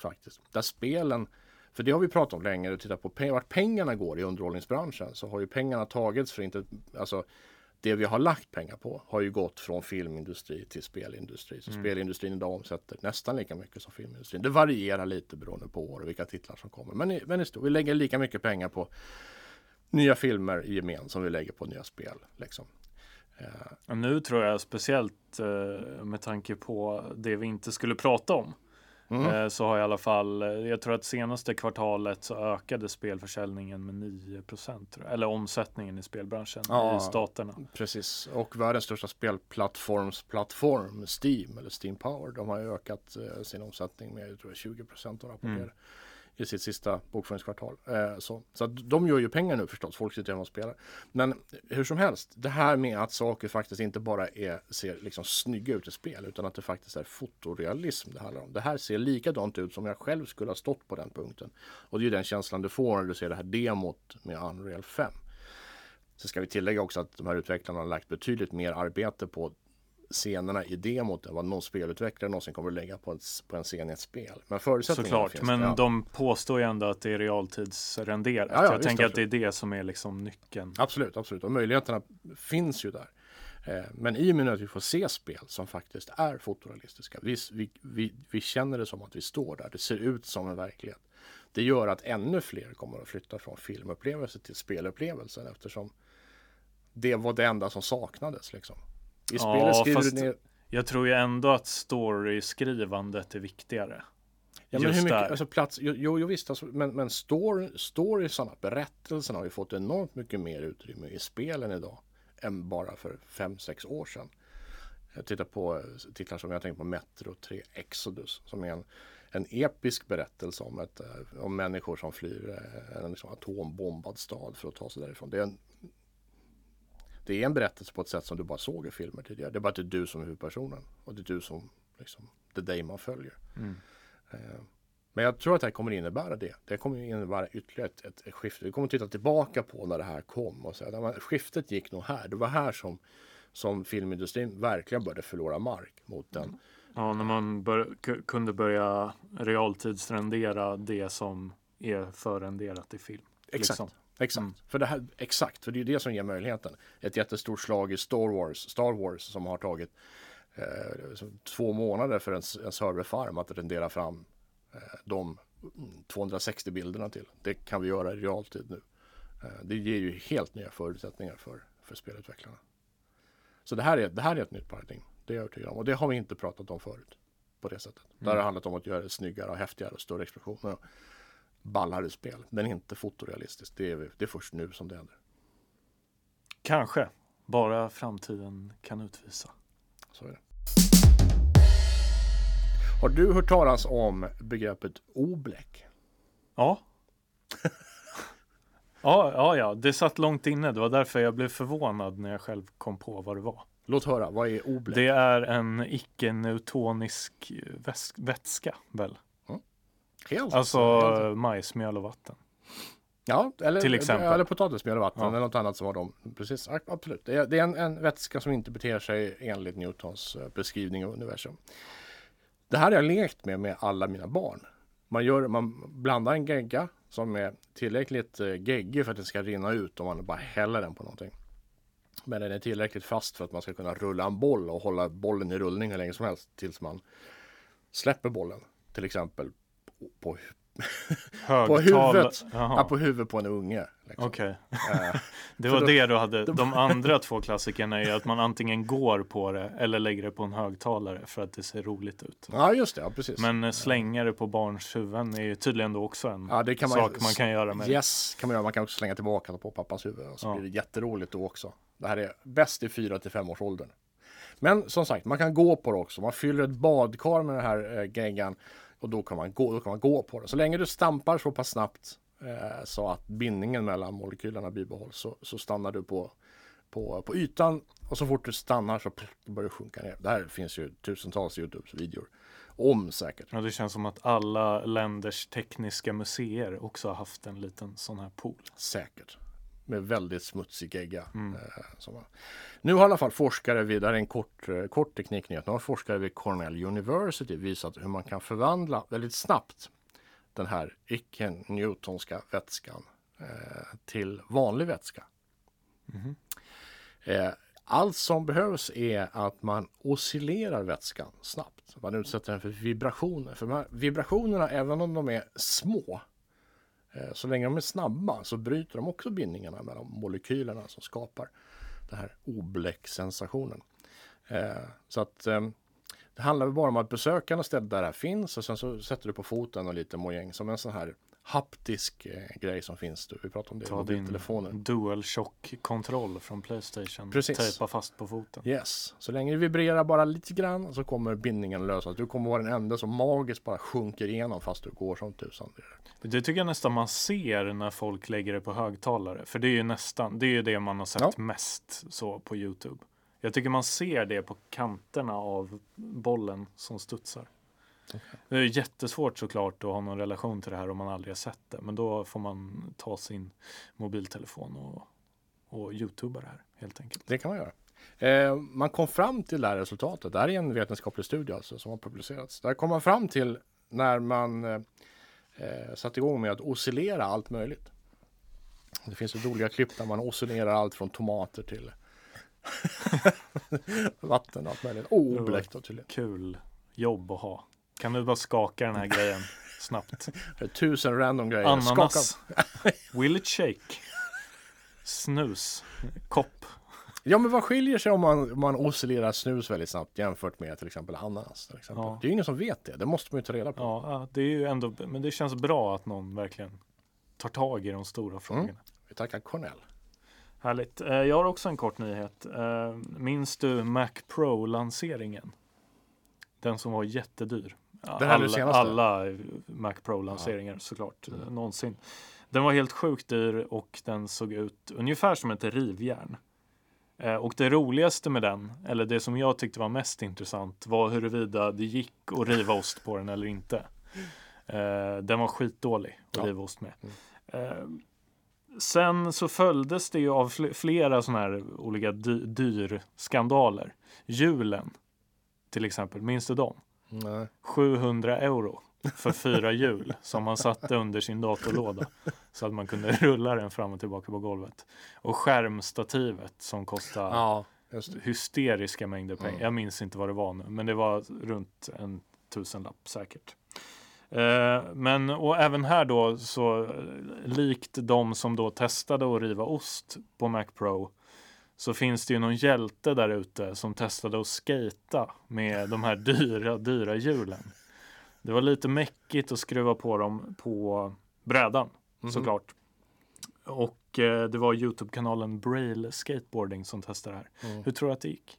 faktiskt. Där spelen, för det har vi pratat om länge, och tittat på pe- vart pengarna går i underhållningsbranschen så har ju pengarna tagits för inte, alltså det vi har lagt pengar på har ju gått från filmindustri till spelindustri. Så Mm. spelindustrin idag omsätter nästan lika mycket som filmindustrin. Det varierar lite beroende på år och vilka titlar som kommer. Men, i, men i vi lägger lika mycket pengar på nya filmer i gemen som vi lägger på nya spel. Liksom. Eh, nu tror jag speciellt eh, med tanke på det vi inte skulle prata om. Mm. Eh, så har i alla fall, eh, jag tror att senaste kvartalet så ökade spelförsäljningen med 9 tror jag. Eller omsättningen i spelbranschen Ja. i staterna. Precis, och världens största spelplattformsplattform, Steam eller Steam Power, de har ju ökat eh, sin omsättning med jag tror jag, 20 procent och rapporterar Mm i sitt sista bokföringskvartal. Eh, så så att de gör ju pengar nu förstås, folk sitter hemma och spelar. Men hur som helst, det här med att saker faktiskt inte bara är, ser liksom snygga ut i spel utan att det faktiskt är fotorealism det handlar om. Det här ser likadant ut som jag själv skulle ha stått på den punkten. Och det är ju den känslan du får när du ser det här demot med Unreal 5. Sen ska vi tillägga också att de här utvecklarna har lagt betydligt mer arbete på scenerna i demot än vad någon spelutvecklare någonsin kommer att lägga på en, på en scen i ett spel. Men förutsättningarna Såklart, finns men det, ja. de påstår ju ändå att det är realtidsrenderat. Ja, ja, jag tänker att det är absolut. det som är liksom nyckeln. Absolut, absolut. Och möjligheterna finns ju där. Eh, Men i och med att vi får se spel som faktiskt är fotorealistiska. Vi, vi, vi, vi känner det som att vi står där. Det ser ut som en verklighet. Det gör att ännu fler kommer att flytta från filmupplevelse till spelupplevelsen eftersom det var det enda som saknades. Liksom. I Ja, spelet skriver du ner Jag tror ju ändå att storyskrivandet är viktigare. Ja, men hur just mycket, där. alltså plats, jo, jo, jo visst, alltså, men, men story, storiesarna, berättelserna har ju fått enormt mycket mer utrymme i spelen idag än bara för 5-6 år sedan. Jag tittar på eh, titlar som jag tänker på Metro 3 Exodus som är en, en episk berättelse om, ett, eh, om människor som flyr eh, en liksom atombombad stad för att ta sig därifrån. Det är, en, det är en berättelse på ett sätt som du bara såg i filmer tidigare. Det är bara att det är du som är huvudpersonen och det är du som liksom, det är dig man följer. Mm. Eh, Men jag tror att det här kommer innebära det. Det kommer innebära ytterligare ett, ett, ett skifte. Vi kommer titta tillbaka på när det här kom och säga att skiftet gick nog här. Det var här som, som filmindustrin verkligen började förlora mark mot den. Ja, när man bör, kunde börja realtidsrendera det som är förrenderat i film. Exakt. Liksom. Exakt, mm. för det här, exakt, för det är det som ger möjligheten. Ett jättestort slag i Star Wars, Star Wars som har tagit eh, två månader för en, en serverfarm att rendera fram eh, de 260 bilderna till. Det kan vi göra i realtid nu. Eh, det ger ju helt nya förutsättningar för, för spelutvecklarna. Så det här, är, det här är ett nytt paradigm. Det är jag övertygad om. Och det har vi inte pratat om förut. På det sättet. Mm. Där har det handlat om att göra det snyggare och häftigare och större explosioner ballare spel. Men inte fotorealistiskt. Det är, det är först nu som det händer. Kanske. Bara framtiden kan utvisa. Så är det. Har du hört talas om begreppet oblek? Ja. ja, ja, ja, det satt långt inne. Det var därför jag blev förvånad när jag själv kom på vad det var. Låt höra, vad är oblek? Det är en icke-neutonisk vätska, väl? Helt alltså helt. majsmjöl och vatten. Ja, eller, Till exempel. eller potatismjöl och vatten ja. eller något annat som har dem. Precis, absolut. Det är, det är en, en, vätska som inte beter sig enligt Newtons eh, beskrivning av universum. Det här har jag lekt med med alla mina barn. Man, gör, man blandar en gegga som är tillräckligt eh, geggig för att det ska rinna ut om man bara häller den på någonting. Men den är tillräckligt fast för att man ska kunna rulla en boll och hålla bollen i rullning hur länge som helst tills man släpper bollen. Till exempel på, på huvudet. Ja, på huvudet på en unge. Liksom. Okej. Okay. Eh, det var då, det du hade. De andra två klassikerna är att man antingen går på det eller lägger det på en högtalare för att det ser roligt ut. Ja, just det. Ja, precis. Men eh, slänga det på barns huvuden är ju tydligen då också en ja, det kan man, sak man kan göra med Yes, kan man göra. Man kan också slänga tillbaka på pappas huvud och så ja. blir det jätteroligt då också. Det här är bäst i 4 till 5 års åldern. Men som sagt, man kan gå på det också. Man fyller ett badkar med den här eh, geggan och då kan, man gå, då kan man gå på det. Så länge du stampar så pass snabbt eh, så att bindningen mellan molekylerna bibehålls så, så stannar du på, på, på ytan och så fort du stannar så börjar du sjunka ner. Det här finns ju tusentals Youtube-videor om säkert. Ja, det känns som att alla länders tekniska museer också har haft en liten sån här pool. Säkert med väldigt smutsig gegga. Mm. Eh, nu har i alla fall forskare vid, det är en kort, eh, kort tekniknyhet, nu har forskare vid Cornell University visat hur man kan förvandla väldigt snabbt den här icke-newtonska vätskan eh, till vanlig vätska. Mm. Eh, allt som behövs är att man oscillerar vätskan snabbt. Man utsätter den för vibrationer. För de vibrationerna, även om de är små, Eh, så länge de är snabba så bryter de också bindningarna mellan molekylerna som skapar den här obläcksensationen. Eh, så att ehm, det handlar bara om att besöka något ställe där det här finns och sen så sätter du på foten och lite mojäng som en sån här haptisk eh, grej som finns. Du, vi pratade om det Ta din telefonen. DualShock-kontroll från Playstation. Precis. Tejpa fast på foten. Yes, så länge det vibrerar bara lite grann så kommer bindningen lösas. Du kommer vara den enda som magiskt bara sjunker igenom fast du går som tusan. Det tycker jag nästan man ser när folk lägger det på högtalare. För det är ju nästan, det är ju det man har sett ja. mest så på Youtube. Jag tycker man ser det på kanterna av bollen som studsar. Det är jättesvårt såklart att ha någon relation till det här om man aldrig har sett det. Men då får man ta sin mobiltelefon och, och youtuba det här helt enkelt. Det kan man göra. Eh, man kom fram till det här resultatet. Det här är en vetenskaplig studie alltså, som har publicerats. Där kom man fram till när man eh, eh satte igång med att oscillera allt möjligt. Det finns ett roliga klipp där man oscillerar allt från tomater till vatten och allt möjligt. Oh, obläckt tydligen. Kul jobb att ha. Kan du bara skaka den här grejen snabbt? Tusen random grejer. Ananas. Will it shake? Snus. Kopp. Ja men vad skiljer sig om man, man oscillerar snus väldigt snabbt jämfört med till exempel ananas? Till exempel. Ja. Det är ju ingen som vet det. Det måste man ju ta reda på. Ja, det är ju ändå, men det känns bra att någon verkligen tar tag i de stora mm. frågorna. Mm. Vi tackar Cornell. Härligt. Eh, jag har också en kort nyhet. Eh, minns du Mac Pro-lanseringen? Den som var jättedyr. Alla, alla Mac Pro-lanseringar ja. såklart, mm. någonsin. Den var helt sjukt dyr och den såg ut ungefär som ett rivjärn. Eh, och det roligaste med den, eller det som jag tyckte var mest intressant, var huruvida det gick att riva ost på den eller inte. Eh, den var skitdålig att Ja. riva ost med. Mm. Eh, sen så följdes det ju av fl- flera sådana här olika dy- dyrskandaler. Julen till exempel, minns du dem? Nej. 700 euro för fyra hjul som man satte under sin datorlåda så att man kunde rulla den fram och tillbaka på golvet. Och skärmstativet som kostade Ja, hysteriska mängder pengar. Mm. Jag minns inte vad det var nu, men det var runt en tusenlapp säkert. Eh, men och även här då så eh, likt de som då testade att riva ost på Mac Pro så finns det ju någon hjälte där ute som testade att skata med de här dyra, dyra hjulen. Det var lite mäckigt att skruva på dem på brädan Mhm. såklart. Och eh, det var Youtube-kanalen Braille Skateboarding som testade det här. Mm. Hur tror du att det gick?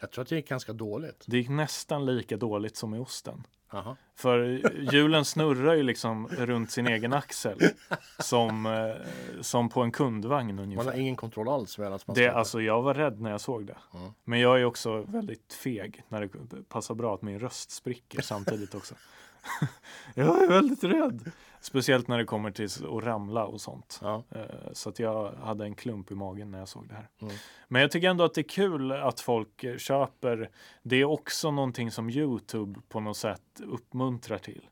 Jag tror att det gick ganska dåligt. Det gick nästan lika dåligt som i osten. Aha. För hjulen snurrar ju liksom runt sin egen axel. Som, eh, som på en kundvagn Man har ungefär. ingen kontroll alls medan man Det, alltså jag var rädd när jag såg det. Mm. Men jag är också väldigt feg när det passar bra att min röst spricker samtidigt också. jag är väldigt rädd. Speciellt när det kommer till att ramla och sånt. Ja. Eh, Så att jag hade en klump i magen när jag såg det här. Mm. Men jag tycker ändå att det är kul att folk köper. Det är också någonting som Youtube på något sätt uppmuntrar till.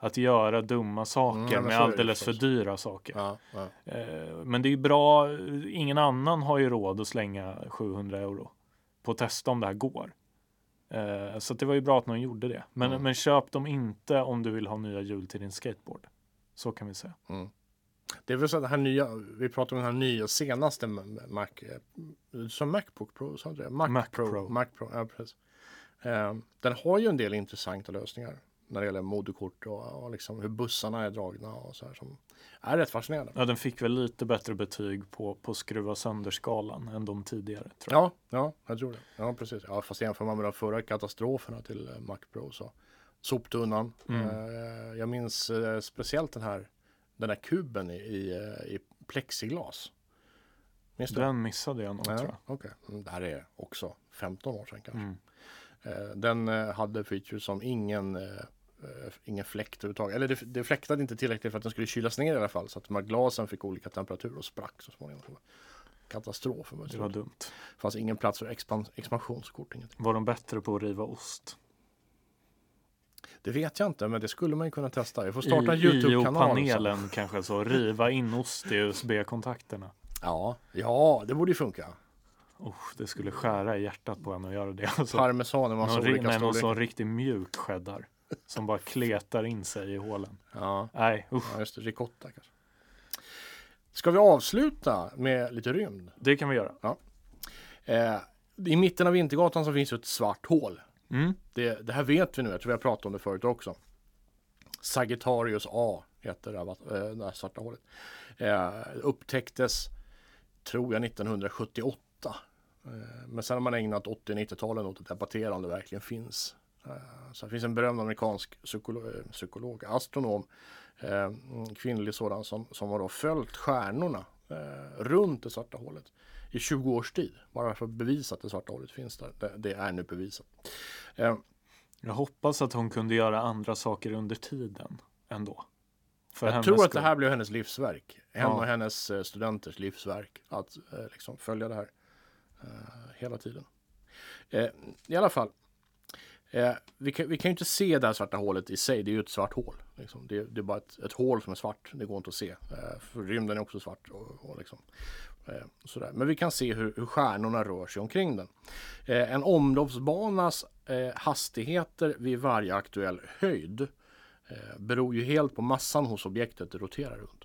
Att göra dumma saker Mm, med alldeles för dyra saker. Ja, ja. Eh, Men det är bra. Ingen annan har ju råd att slänga 700 euro på att testa om det här går. Eh, Så det var ju bra att någon gjorde det. Men, Mm. men köp dem inte om du vill ha nya hjul till din skateboard. Så kan vi säga. Mm. Det är väl så att det här nya, vi pratar om den här nya senaste Mac, eh, som Macbook Pro, sa du det? Mac, Mac Pro. Pro. Mac Pro, ja precis. Eh, den har ju en del intressanta lösningar när det gäller moderkort och, och liksom hur bussarna är dragna och så här som är rätt fascinerande. Ja, den fick väl lite bättre betyg på, på skruva sönder-skalan än de tidigare. Ja, ja, jag tror det. Ja, precis. Ja, fast jämför man med de förra katastroferna till eh, Mac Pro så soptunnan. Mm. Eh, jag minns eh, speciellt den här den där kuben i, i, eh, i plexiglas. Minns du? Den missade jag nog tror Ja, jag. okej. Mm, Det här är också 15 år sedan kanske. Mm. Eh, Den hade features som ingen, ingen fläkt överhuvudtaget. Eller det, det fläktade inte tillräckligt för att den skulle kylas ner i alla fall. Så att de här glasen fick olika temperatur och sprack så småningom. Katastrof. Det var dumt. Det fanns ingen plats för expan expansionskort. Ingenting. Var de bättre på att riva ost? Det vet jag inte, men det skulle man ju kunna testa. Jag får starta en Youtube-kanal. så. IO-panelen kanske så. Riva in ost i USB-kontakterna. Ja, ja, det borde ju funka. Oh, det skulle skära i hjärtat på en att göra det. Alltså, Parmesan i massa någon, olika nej, någon sån riktigt mjuk cheddar. Som bara kletar in sig i hålen. Ja, Nej, usch. ja, just det. Ricotta kanske. Ska vi avsluta med lite rymd? Det kan vi göra. Eh, I mitten av Vintergatan så finns ett svart hål. Mm. Det, det här vet vi nu, jag tror vi har pratat om det förut också. Sagittarius A heter det här, eh, det här svarta hålet. Eh, upptäcktes, tror jag, 1978. Eh, men sen har man ägnat 80-90-talen åt att debattera om det verkligen finns. Eh, så det finns en berömd amerikansk psykolog, eh, psykolog astronom, eh, kvinnlig sådan, som, som har då följt stjärnorna eh, runt det svarta hålet i 20 års tid. Bara för att bevisa att det svarta hålet finns där. Det, det är nu bevisat. Eh, Jag hoppas att hon kunde göra andra saker under tiden ändå. För jag tror att det här blev hennes livsverk. Henne Ja. och hennes eh, studenters livsverk. Att eh, liksom följa det här eh, hela tiden. Eh, I alla fall. Eh, vi, kan, vi kan ju inte se det här svarta hålet i sig. Det är ju ett svart hål. Liksom. Det, det är bara ett, ett hål som är svart. Det går inte att se. Eh, för rymden är också svart. Och, och liksom, Eh, sådär. Men vi kan se hur, hur stjärnorna rör sig omkring den. Eh, en omloppsbanas eh, hastigheter vid varje aktuell höjd eh, beror ju helt på massan hos objektet det roterar runt.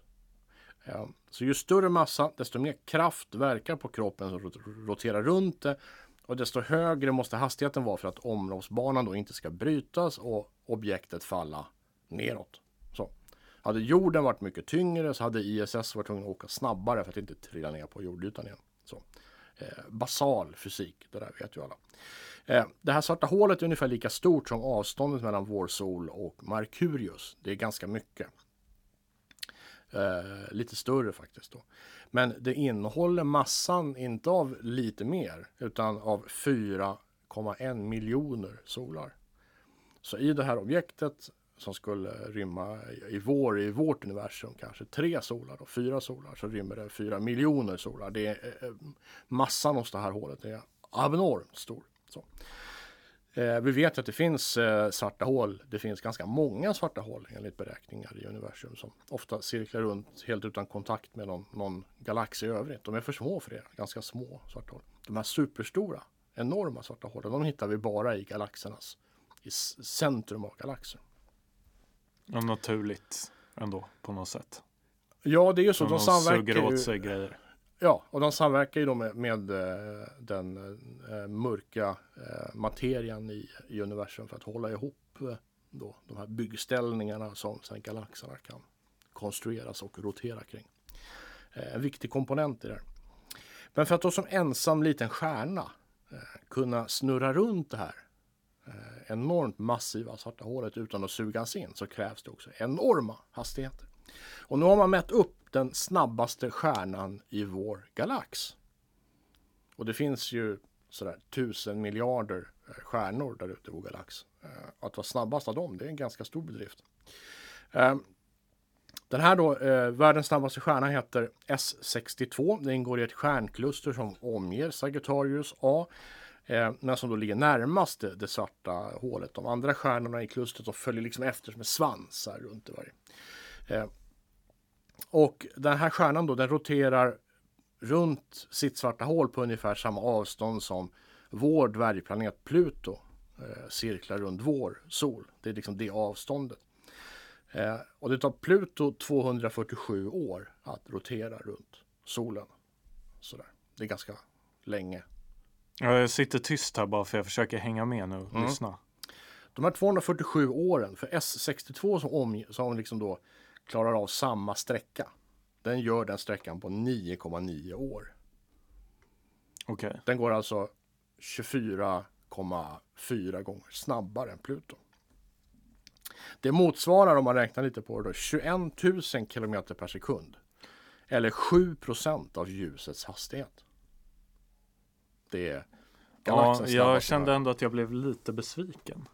Eh, så ju större massa, desto mer kraft verkar på kroppen som roterar runt det och desto högre måste hastigheten vara för att omloppsbanan då inte ska brytas och objektet falla neråt. Hade jorden varit mycket tyngre så hade ISS varit tvungen att åka snabbare för att inte trilla ner på jordytan igen. Så. Eh, basal fysik, det där vet ju alla. Eh, det här svarta hålet är ungefär lika stort som avståndet mellan vår sol och Merkurius. Det är ganska mycket. Eh, lite större faktiskt då. Men det innehåller massan, inte av lite mer, utan av 4,1 miljoner solar. Så i det här objektet som skulle rymma i, vår, i vårt universum kanske tre solar och fyra solar så rymmer det fyra miljoner solar. Det är, eh, massan hos det här hålet är abnormt stor. Så. Eh, vi vet att det finns eh, svarta hål. Det finns ganska många svarta hål enligt beräkningar i universum som ofta cirklar runt helt utan kontakt med någon, någon galax i övrigt. De är för små för det, ganska små svarta hål. De här superstora, enorma svarta hålen, de hittar vi bara i galaxernas i centrum av galaxen. Ja, naturligt ändå på något sätt. Ja, det är ju så. De, de samverkar åt sig grejer. Ja, och de samverkar ju då med, med eh, den äh, mörka äh, materian i, i universum för att hålla ihop äh, då, de här byggställningarna som sen galaxerna kan konstrueras och rotera kring. en viktig komponent i det här. Men för att då som ensam liten stjärna kunna snurra runt det här Eh, enormt massiva svarta hålet utan att sugas in så krävs det också enorma hastigheter. Och nu har man mätt upp den snabbaste stjärnan i vår galax. Och det finns ju sådär tusen miljarder eh, stjärnor där ute i vår galax. Eh, att vara snabbast av dem, det är en ganska stor bedrift. Ehm, den här då, världens snabbaste stjärna heter S62. Den ingår i ett stjärnkluster som omger Sagittarius A. Eh, men som då ligger närmast det, det svarta hålet. De andra stjärnorna i klustret följer liksom efter som svansar runt det varje. Eh, och den här stjärnan då, den roterar runt sitt svarta hål på ungefär samma avstånd som vår dvärgplanet Pluto eh, cirklar runt vår sol. Det är liksom det avståndet. Eh, och det tar Pluto 247 år att rotera runt solen. Sådär. Det är ganska länge. Jag sitter tyst här bara för jag försöker hänga med nu och mm. lyssna. De här 247 åren för S62 som, om, som liksom då klarar av samma sträcka. Den gör den sträckan på 9,9 år. Okay. Den går alltså 24,4 gånger snabbare än Pluto. Det motsvarar om man räknar lite på det då, 21 000 kilometer per sekund. Eller 7 procent av ljusets hastighet. Det är Ja, jag kände ändå att jag blev lite besviken.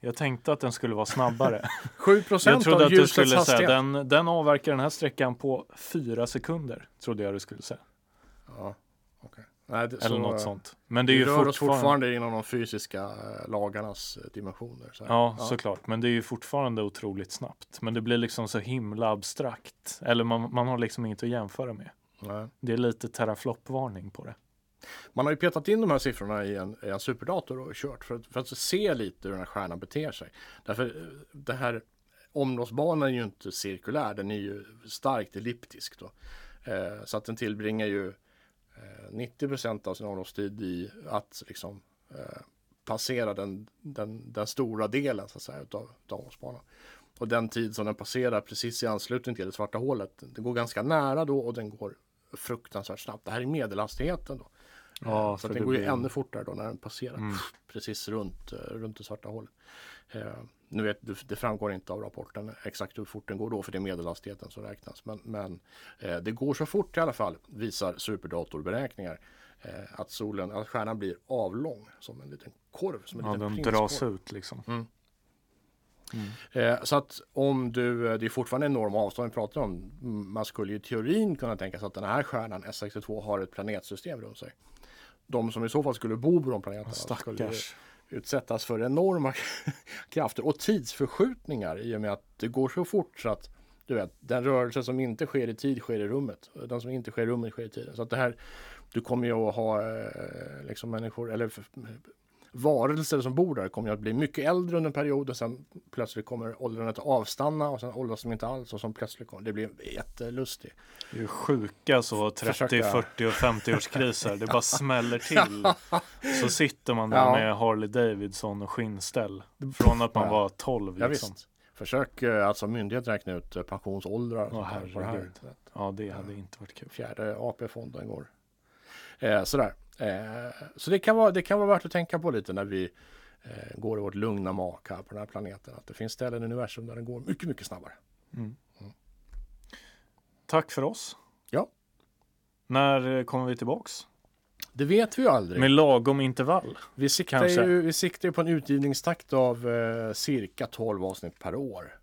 Jag tänkte att den skulle vara snabbare. 7 Jag trodde att du skulle hastighet. säga den, den avverkar den här sträckan på fyra sekunder. Trodde jag du skulle säga. Ja, okay. Nej, det, Eller så, något sånt. Men det är ju rör fortfarande... oss fortfarande inom de fysiska eh, lagarnas eh, dimensioner. Så ja, ja, såklart. Men det är ju fortfarande otroligt snabbt. Men det blir liksom så himla abstrakt. Eller man, man har liksom inget att jämföra med. Nej. Det är lite teraflop-varning på det. Man har ju petat in de här siffrorna i en, i en superdator och kört för att, för att se lite hur den här stjärnan beter sig. Därför eh, det här omloppsbanan är ju inte cirkulär, den är ju starkt elliptisk. Då. Eh, så att den tillbringar ju eh, 90% av sin omloppstid i att liksom eh, passera den, den, den, stora delen så att säga utav, utav omloppsbanan. Och den tid som den passerar precis i anslutning till det svarta hålet, den går ganska nära då och den går fruktansvärt snabbt. Det här är medelhastigheten då. Ja, så det, det går ju blir... ännu fortare då när den passerar mm. precis runt, eh, runt det svarta hålet. Eh, nu vet, det, det framgår inte av rapporten exakt hur fort den går då för det är medelhastigheten som räknas. Men, men eh, det går så fort i alla fall visar superdatorberäkningar. Eh, att solen, att stjärnan blir avlång som en liten korv. Som en ja, liten den dras ut liksom. Mm. Mm. Eh, så att om du, det är fortfarande enorma avstånd vi pratar om. Man skulle ju i teorin kunna tänka sig att den här stjärnan S62 har ett planetsystem runt sig de som i så fall skulle bo på de planeterna skulle utsättas för enorma krafter och tidsförskjutningar i och med att det går så fort så att du vet, den rörelse som inte sker i tid sker i rummet. Den som inte sker i rummet sker i tiden. Så att det här, du kommer ju att ha eh, liksom människor, eller varelser som bor där kommer att bli mycket äldre under en period och sen plötsligt kommer åldern att avstanna och sen åldras de inte alls och sen plötsligt kommer det blir jättelustigt. Det är sjuka så 30, Försöka... 40 och 50 årskriser. Det bara smäller till. Så sitter man där ja. med Harley Davidson och skinnställ. Från att man var 12 liksom. Ja. Försök eh, alltså myndighet räkna ut eh, pensionsåldrar. På det här. Ja, det hade inte varit kul. Fjärde AP-fonden går. Eh, sådär. Eh, så det kan, vara, det kan vara värt att tänka på lite när vi eh, går i vårt lugna mak här på den här planeten. Att det finns ställen i universum där den går mycket, mycket snabbare. Mm. Mm. Tack för oss. Ja. När kommer vi tillbaks? Det vet vi ju aldrig. Med lagom intervall. vi, siktar kanske. ju, vi siktar ju på en utgivningstakt av eh, cirka 12 avsnitt per år.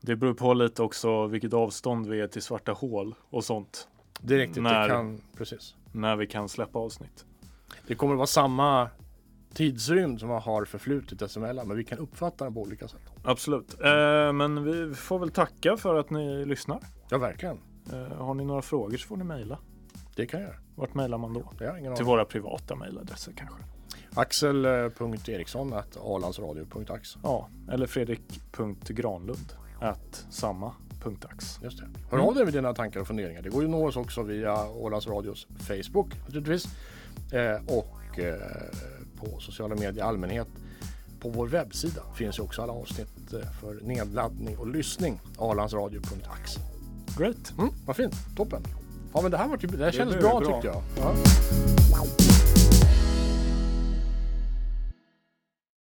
Det beror på lite också vilket avstånd vi är till svarta hål och sånt. Det är riktigt. När- Det, kan, precis. När vi kan släppa avsnitt. det kommer att vara samma tidsrymd som har förflutit dessemellan. Men vi kan uppfatta den på olika sätt. Absolut. Eh, men vi får väl tacka för att ni lyssnar. Ja, verkligen. Eh, har ni några frågor så får ni mejla. Det kan jag göra. Vart mejlar man då? Det har ingen Till aning. våra privata mejladresser kanske. Axel.Eriksson alandsradio.ax. Ja, eller fredrik.granlund at samma.ax. Just det. Hör av dig med dina tankar och funderingar. Det går ju att nå oss också via Ålands Radios Facebook naturligtvis. Eh, och eh, på sociala medier i allmänhet. På vår webbsida finns ju också alla avsnitt eh, för nedladdning och lyssning. Alandsradio.ax. Great. Mm, vad fint, toppen. Ja men det här, var typ, det här kändes blev bra, bra. tyckte jag. Ja.